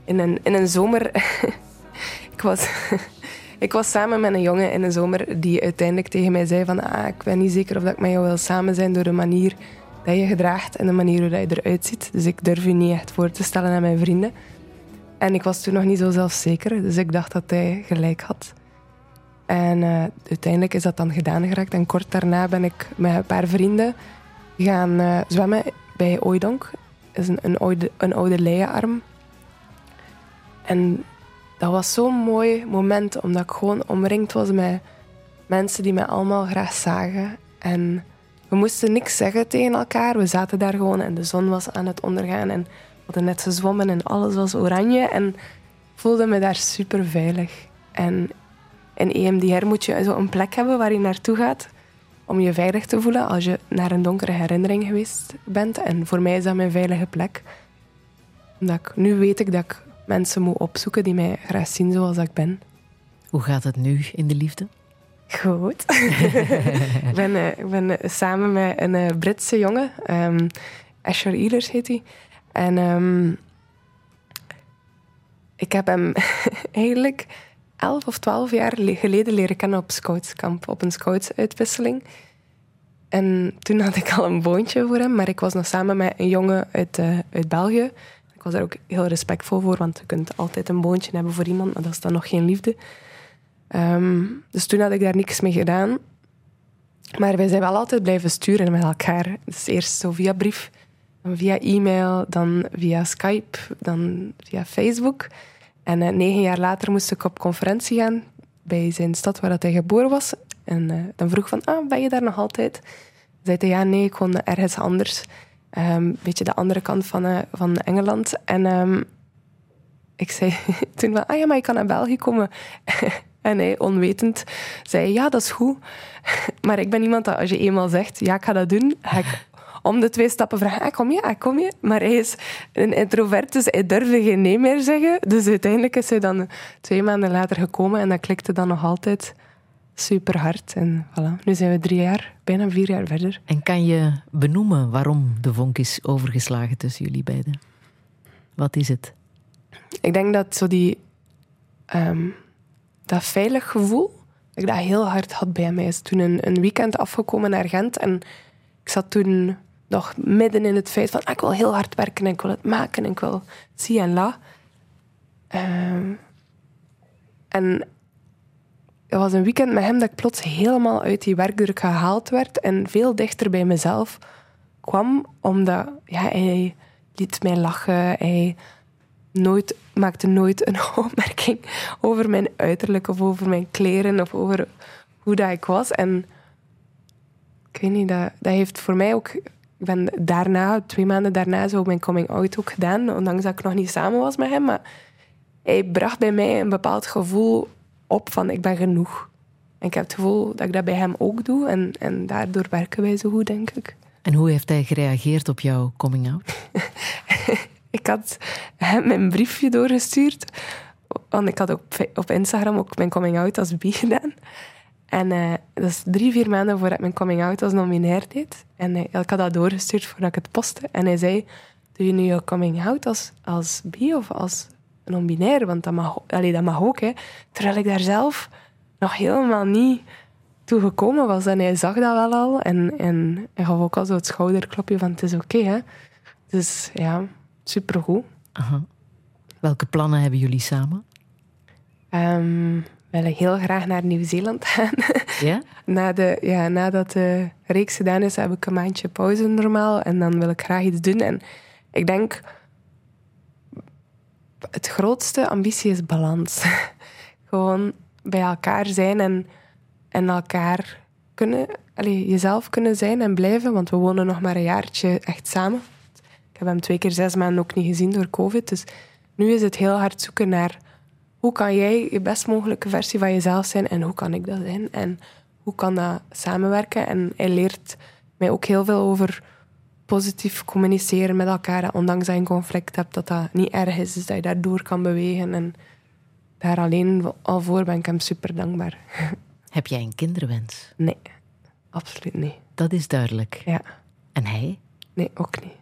In een, in een zomer. *laughs* ik, was, ik was samen met een jongen in een zomer die uiteindelijk tegen mij zei: van, ah, Ik ben niet zeker of dat ik met jou wil samen zijn door de manier dat je gedraagt en de manier hoe je eruit ziet. Dus ik durf je niet echt voor te stellen aan mijn vrienden. En ik was toen nog niet zo zelfzeker, dus ik dacht dat hij gelijk had. En eh, uiteindelijk is dat dan gedaan geraakt. En kort daarna ben ik met een paar vrienden gaan eh, zwemmen bij Ooidonk. Dat is een, een, oude, een oude leienarm. En dat was zo'n mooi moment, omdat ik gewoon omringd was met mensen die mij allemaal graag zagen. En we moesten niks zeggen tegen elkaar. We zaten daar gewoon en de zon was aan het ondergaan. En we hadden net gezwommen en alles was oranje. En ik voelde me daar super veilig. En in EMDR moet je zo een plek hebben waar je naartoe gaat om je veilig te voelen als je naar een donkere herinnering geweest bent. En voor mij is dat mijn veilige plek. Omdat ik, nu weet ik dat ik mensen moet opzoeken die mij graag zien zoals ik ben. Hoe gaat het nu in de liefde? Goed. *laughs* ik ben, uh, ik ben uh, samen met een uh, Britse jongen, um, Asher Ehlers heet hij. En um, ik heb hem *laughs* eigenlijk elf of twaalf jaar geleden leren kennen op scoutskamp, op een scoutsuitwisseling. En toen had ik al een boontje voor hem, maar ik was nog samen met een jongen uit, uit België. Ik was daar ook heel respectvol voor, want je kunt altijd een boontje hebben voor iemand, maar dat is dan nog geen liefde. Um, dus toen had ik daar niks mee gedaan. Maar wij zijn wel altijd blijven sturen met elkaar. Dus eerst zo via brief, dan via e-mail, dan via Skype, dan via Facebook. En uh, negen jaar later moest ik op conferentie gaan bij zijn stad waar dat hij geboren was. En uh, dan vroeg van, ah, ben je daar nog altijd? Zei hij, ja, nee, ik woon ergens anders. Een um, beetje de andere kant van, uh, van Engeland. En um, ik zei *laughs* toen van, ah ja, maar je kan naar België komen. *laughs* En hij, onwetend, zei: Ja, dat is goed. *laughs* Maar ik ben iemand dat als je eenmaal zegt: Ja, ik ga dat doen, ga ik om de twee stappen vragen: ah, Kom je? Ah, kom je? Maar hij is een introvert, dus hij durfde geen nee meer zeggen. Dus uiteindelijk is hij dan twee maanden later gekomen en dat klikte dan nog altijd super hard. En voilà, nu zijn we drie jaar, bijna vier jaar verder. En kan je benoemen waarom de vonk is overgeslagen tussen jullie beiden? Wat is het? Ik denk dat zo die. Um, dat veilig gevoel, dat ik dat heel hard had bij mij. is toen een, een weekend afgekomen naar Gent en ik zat toen nog midden in het feit van ah, ik wil heel hard werken en ik wil het maken en ik wil zie en la. Uh, en het was een weekend met hem dat ik plots helemaal uit die werkdruk gehaald werd en veel dichter bij mezelf kwam, omdat ja, hij liet mij lachen, hij nooit, maakte nooit een *laughs* opmerking over mijn uiterlijk of over mijn kleren of over hoe dat ik was. En ik weet niet, dat, dat heeft voor mij ook... Ik ben daarna, twee maanden daarna, zo mijn coming-out ook gedaan, ondanks dat ik nog niet samen was met hem. Maar hij bracht bij mij een bepaald gevoel op van ik ben genoeg. En ik heb het gevoel dat ik dat bij hem ook doe. En, en daardoor werken wij zo goed, denk ik. En hoe heeft hij gereageerd op jouw coming-out? *laughs* ik had hem een briefje doorgestuurd. Want ik had op, op Instagram ook mijn coming-out als bi gedaan. En uh, dat is drie, vier maanden voordat ik mijn coming-out als non-binair deed. En uh, ik had dat doorgestuurd voordat ik het postte. En hij zei, doe je nu je coming-out als, als bi of als non-binair? Want dat mag, allee, dat mag ook, hè. Terwijl ik daar zelf nog helemaal niet toe gekomen was. En hij zag dat wel al. En, en hij gaf ook al zo het schouderklopje van, het is oké, hè. Dus ja supergoed. Aha. Welke plannen hebben jullie samen? Um, we willen heel graag naar Nieuw-Zeeland gaan. *laughs* Ja? Na de, ja? Nadat de reeks gedaan is, heb ik een maandje pauze normaal. En dan wil ik graag iets doen. En ik denk, het grootste ambitie is balans. *laughs* Gewoon bij elkaar zijn en, en elkaar kunnen, allez, jezelf kunnen zijn en blijven. Want we wonen nog maar een jaartje echt samen heb hem twee keer zes maanden ook niet gezien door COVID. Dus nu is het heel hard zoeken naar hoe kan jij je best mogelijke versie van jezelf zijn en hoe kan ik dat zijn en hoe kan dat samenwerken. En hij leert mij ook heel veel over positief communiceren met elkaar. ondanks dat je een conflict hebt, dat dat niet erg is. Dus dat je daardoor kan bewegen. En daar alleen al voor ben ik hem super dankbaar. *laughs* Heb jij een kinderwens? Nee, absoluut niet. Dat is duidelijk. Ja. En hij? Nee, ook niet.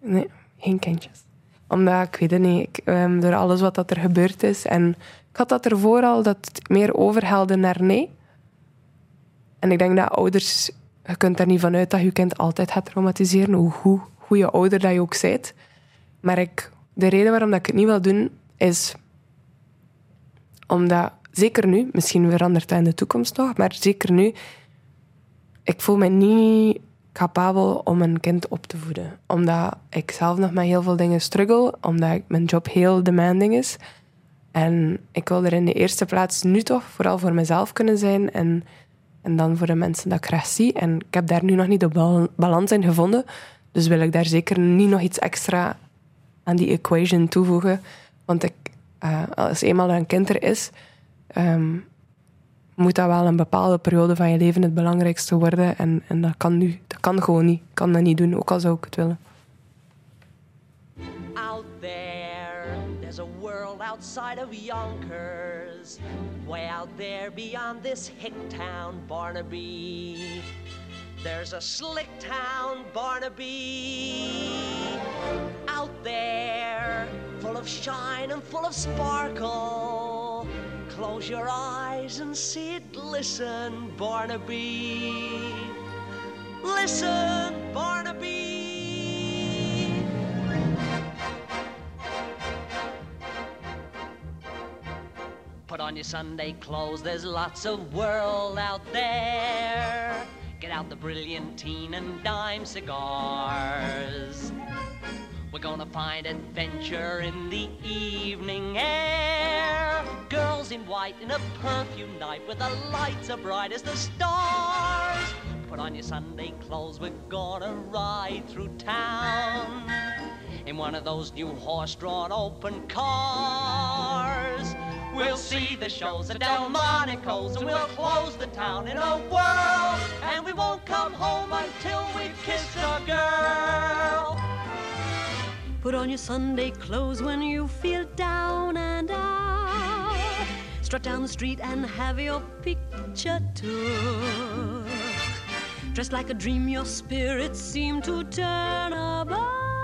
Nee, geen kindjes. Omdat, ik weet het niet, ik, um, door alles wat dat er gebeurd is. En ik had dat ervoor al, dat het meer overhelde naar nee. En ik denk dat ouders, je kunt daar niet vanuit dat je kind altijd gaat traumatiseren, hoe goed, goede ouder dat je ook bent. Maar ik de reden waarom dat ik het niet wil doen, is omdat, zeker nu, misschien verandert dat in de toekomst nog, maar zeker nu, ik voel me niet capabel om een kind op te voeden. Omdat ik zelf nog met heel veel dingen struggle, omdat mijn job heel demanding is. En ik wil er in de eerste plaats nu toch vooral voor mezelf kunnen zijn en, en dan voor de mensen dat ik zie. En ik heb daar nu nog niet de balans in gevonden. Dus wil ik daar zeker niet nog iets extra aan die equation toevoegen. Want uh, als eenmaal een kind er is, um, moet dat wel een bepaalde periode van je leven het belangrijkste worden. En, en dat kan nu, dat kan gewoon niet. Ik kan dat niet doen, ook al zou ik het willen. Outside of Yonkers. Way out there beyond this hick town, Barnaby. There's a slick town, Barnaby. Out there, full of shine and full of sparkle. Close your eyes and see it glisten, Barnaby. Listen, Barnaby. Put on your Sunday clothes, there's lots of world out there. Get out the brilliantine and dime cigars. We're gonna find adventure in the evening air. Girls in white in a perfume night where the lights are bright as the stars. Put on your Sunday clothes, we're gonna ride through town in one of those new horse-drawn open cars. We'll see the shows at Delmonico's and we'll close the town in a whirl. And we won't come home until we've kissed a girl. Put on your Sunday clothes when you feel down and out. Strut down the street and have your picture took. Dressed like a dream, your spirits seem to turn about.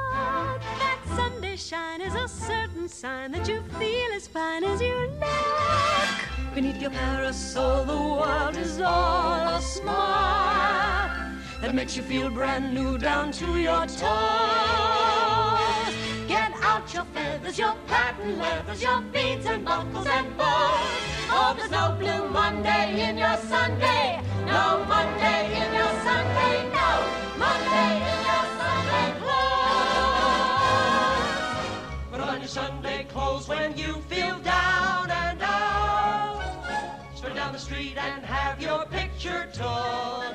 Sunday shine is a certain sign that you feel as fine as you look. Beneath your parasol, the world is all a smile that makes you feel brand new down to your toes. Get out your feathers, your patent leathers, your beads and buckles and bows. Oh, there's no blue Monday in your Sunday, no Monday in your Sunday, no Monday in Sunday clothes when you feel down and out. Straight down the street and have your picture took.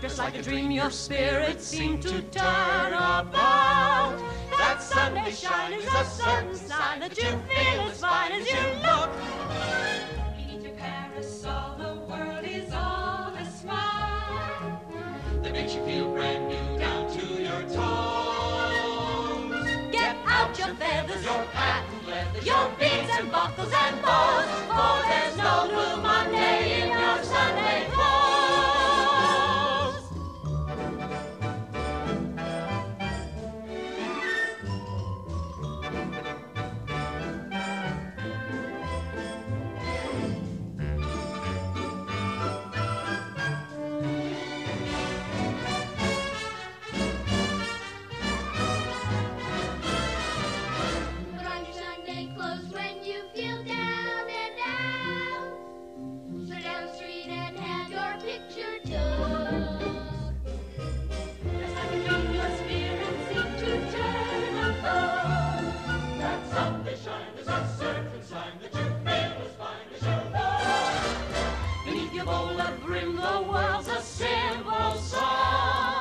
Just like a dream, your spirits seem to turn about. That Sunday shine is a certain sign that you feel as fine as you look. Beneath your parasol, the world is all a smile that makes you feel brand new out your feathers, your patent leathers, your beads and buckles and bows, for there's no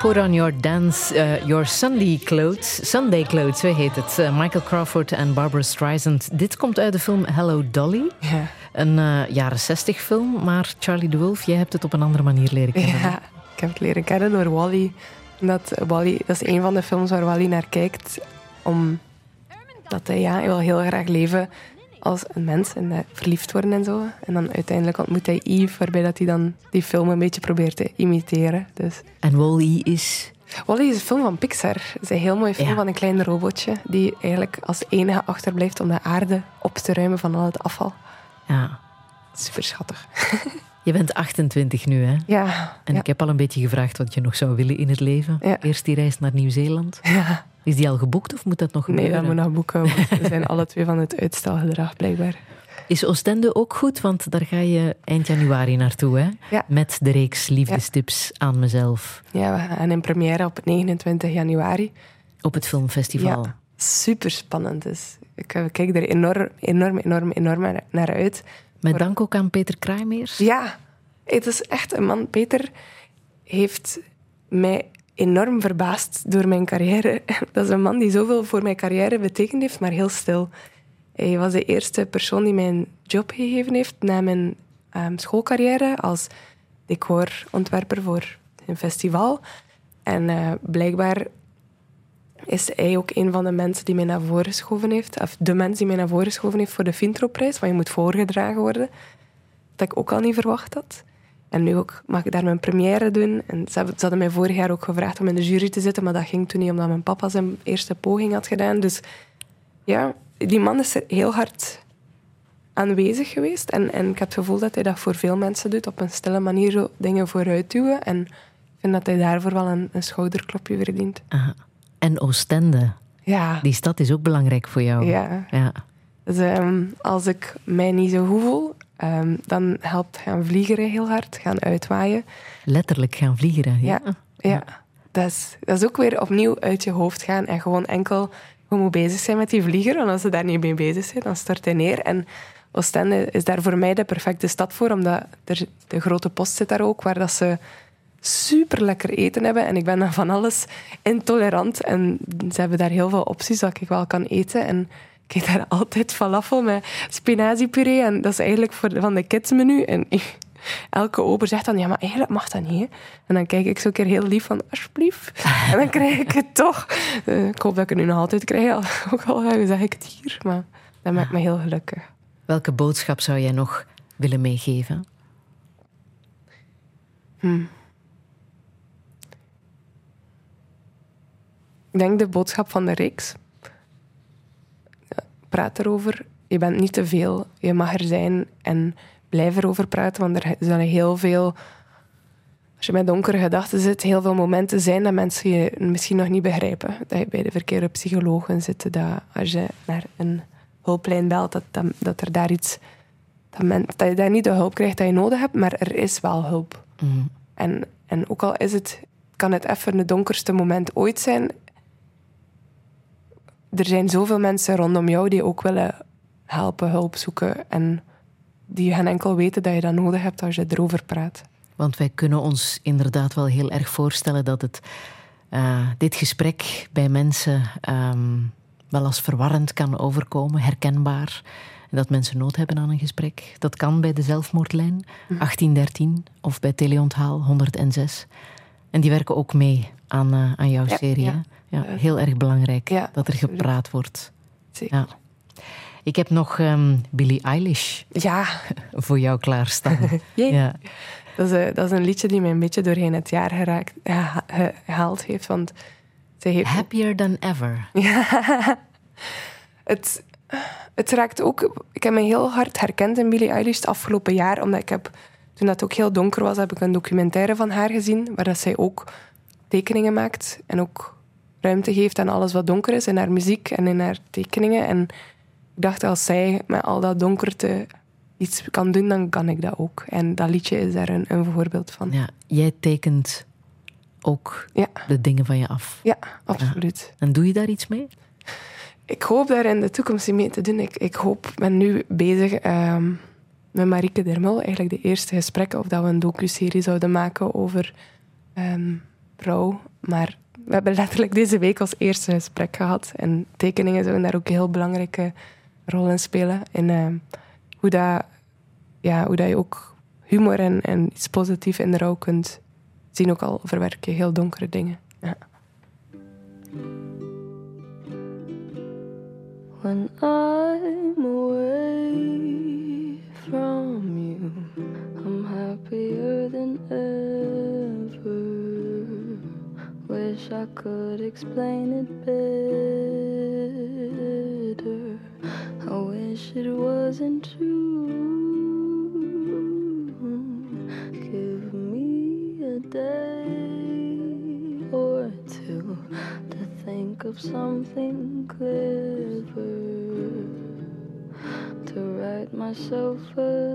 Put on your dance, uh, your Sunday clothes. Sunday clothes, zo heet het. Uh, Michael Crawford en Barbara Streisand. Dit komt uit de film Hello Dolly. Ja. Een uh, jaren 60 film, maar Charlie de Wolf, jij hebt het op een andere manier leren kennen. Ja, ik heb het leren kennen door Wally. Dat, Wally, dat is een van de films waar Wally naar kijkt. Omdat hij, ja, hij wil heel graag leven als een mens en verliefd worden en zo. En dan uiteindelijk ontmoet hij Eve, waarbij dat hij dan die film een beetje probeert te imiteren. Dus. En Wally is... Wally is een film van Pixar. Het is een heel mooie film Ja. van een klein robotje die eigenlijk als enige achterblijft om de aarde op te ruimen van al het afval. Ja. Super schattig. Je bent 28 nu, hè? Ja, En ja. ik heb al een beetje gevraagd wat je nog zou willen in het leven. Ja. Eerst die reis naar Nieuw-Zeeland. ja. Is die al geboekt of moet dat nog Nee, dat gebeuren? moet nog boeken. We zijn alle twee van het uitstelgedrag, blijkbaar. Is Oostende ook goed? Want daar ga je eind januari naartoe, hè? Ja. Met de reeks liefdestips aan mezelf Ja, we gaan in première op 29 januari. op het filmfestival. Ja, super spannend. Dus ik eh, kijk er enorm, enorm, enorm, enorm naar uit. Met dank ook aan Peter Kraaimeers. Ja, het is echt een man. Peter heeft mij enorm verbaasd door mijn carrière. Dat is een man die zoveel voor mijn carrière betekend heeft, maar heel stil. Hij was de eerste persoon die mij een job gegeven heeft na mijn ehm, schoolcarrière als decorontwerper voor een festival. En eh, blijkbaar is hij ook een van de mensen die mij naar voren geschoven heeft. Of de mens die mij naar voren geschoven heeft voor de Vintro-prijs. Want je moet voorgedragen worden. Dat ik ook al niet verwacht had. En nu ook mag ik daar mijn première doen. En ze, hadden mij vorig jaar ook gevraagd om in de jury te zitten. Maar dat ging toen niet, omdat mijn papa zijn eerste poging had gedaan. Dus ja, die man is er heel hard aanwezig geweest. En, en ik heb het gevoel dat hij dat voor veel mensen doet. Op een stille manier zo dingen vooruit duwen. En ik vind dat hij daarvoor wel een, een schouderklopje verdient. Aha. En Oostende, Ja, die stad is ook belangrijk voor jou. ja. Ja. Dus ehm, als ik mij niet zo goed voel, ehm, dan helpt gaan vliegeren heel hard, gaan uitwaaien. Letterlijk gaan vliegen. Ja, ja. Dat, is, dat is ook weer opnieuw uit je hoofd gaan en gewoon enkel gewoon bezig zijn met die vlieger. Want als ze daar niet mee bezig zijn, dan stort hij neer. En Oostende is daar voor mij de perfecte stad voor, omdat er, de grote post zit daar ook, waar dat ze super lekker eten hebben. En ik ben aan van alles intolerant. En ze hebben daar heel veel opties dat ik wel kan eten. En ik eet daar altijd falafel met spinaziepuree. En dat is eigenlijk voor, van de kidsmenu. En elke ober zegt dan, ja, maar eigenlijk mag dat niet. Hè? En dan kijk ik zo een keer heel lief van, alsjeblieft. En dan krijg ik het toch. Eh, ik hoop dat ik het nu nog altijd krijg. *laughs* Ook al eh, zeg ik het hier. Maar dat maakt me heel gelukkig. Welke boodschap zou jij nog willen meegeven? Ik denk de boodschap van de reeks. Praat erover. Je bent niet te veel. Je mag er zijn en blijf erover praten. Want er zullen heel veel, als je met donkere gedachten zit, heel veel momenten zijn dat mensen je misschien nog niet begrijpen. Dat je bij de verkeerde psychologen zit. Dat als je naar een hulplijn belt, dat, dat, dat er daar iets. Dat, men, dat je daar niet de hulp krijgt dat je nodig hebt, maar er is wel hulp. En, en ook al is het, kan het even het donkerste moment ooit zijn, er zijn zoveel mensen rondom jou die ook willen helpen, hulp zoeken. En die gaan enkel weten dat je dat nodig hebt als je erover praat. Want wij kunnen ons inderdaad wel heel erg voorstellen dat het, eh, dit gesprek bij mensen ehm, wel als verwarrend kan overkomen, herkenbaar. En dat mensen nood hebben aan een gesprek. Dat kan bij de zelfmoordlijn 1813 of bij Teleonthaal 106. En die werken ook mee aan, eh, aan jouw Ja, serie. ja. Ja, heel erg belangrijk Ja, dat er absoluut. gepraat wordt. Zeker. Ja. Ik heb nog ehm, Billie Eilish Ja, *laughs* voor jou klaarstaan. *laughs* Ja. dat is, een- dat is een liedje die mij een beetje doorheen het jaar geraakt, geha- ge- gehaald heeft. Want zij heeft Happier than ever. *laughs* het, het raakt ook... Ik heb me heel hard herkend in Billie Eilish het afgelopen jaar, omdat ik heb... Toen dat ook heel donker was, heb ik een documentaire van haar gezien, waar dat zij ook tekeningen maakt en ook ruimte geeft aan alles wat donker is in haar muziek en in haar tekeningen. En ik dacht, als zij met al dat donkerte iets kan doen, dan kan ik dat ook. En dat liedje is daar een, een voorbeeld van. Ja, jij tekent ook Ja, de dingen van je af. ja absoluut. En doe je daar iets mee? Ik hoop daar in de toekomst mee te doen. Ik, ik hoop, ben nu bezig ehm, met Marieke Dermul, eigenlijk de eerste gesprekken, of dat we een docu-serie zouden maken over rouw. Maar we hebben letterlijk deze week ons eerste gesprek gehad. En tekeningen zouden daar ook een heel belangrijke rol in spelen. In ehm, hoe, dat, ja, hoe dat je ook humor en, en iets positiefs in de rouw kunt zien. Ook al verwerk je heel donkere dingen. When I'm away from you, I'm happier than ever. wish I could explain it better. I wish it wasn't true. Give me a day or two to think of something clever to write myself a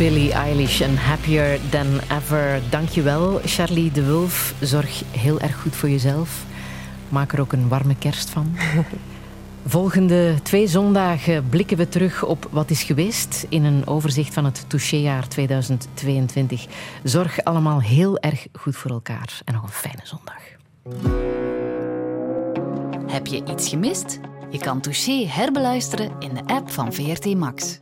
Billie Eilish en Happier Than Ever. Dankjewel, Charlie de Wulf. Zorg heel erg goed voor jezelf. Maak er ook een warme kerst van. *laughs* Volgende twee zondagen blikken we terug op wat is geweest in een overzicht van het Touchéjaar 2022. Zorg allemaal heel erg goed voor elkaar en nog een fijne zondag. Heb je iets gemist? Je kan Touché herbeluisteren in de app van VRT Max.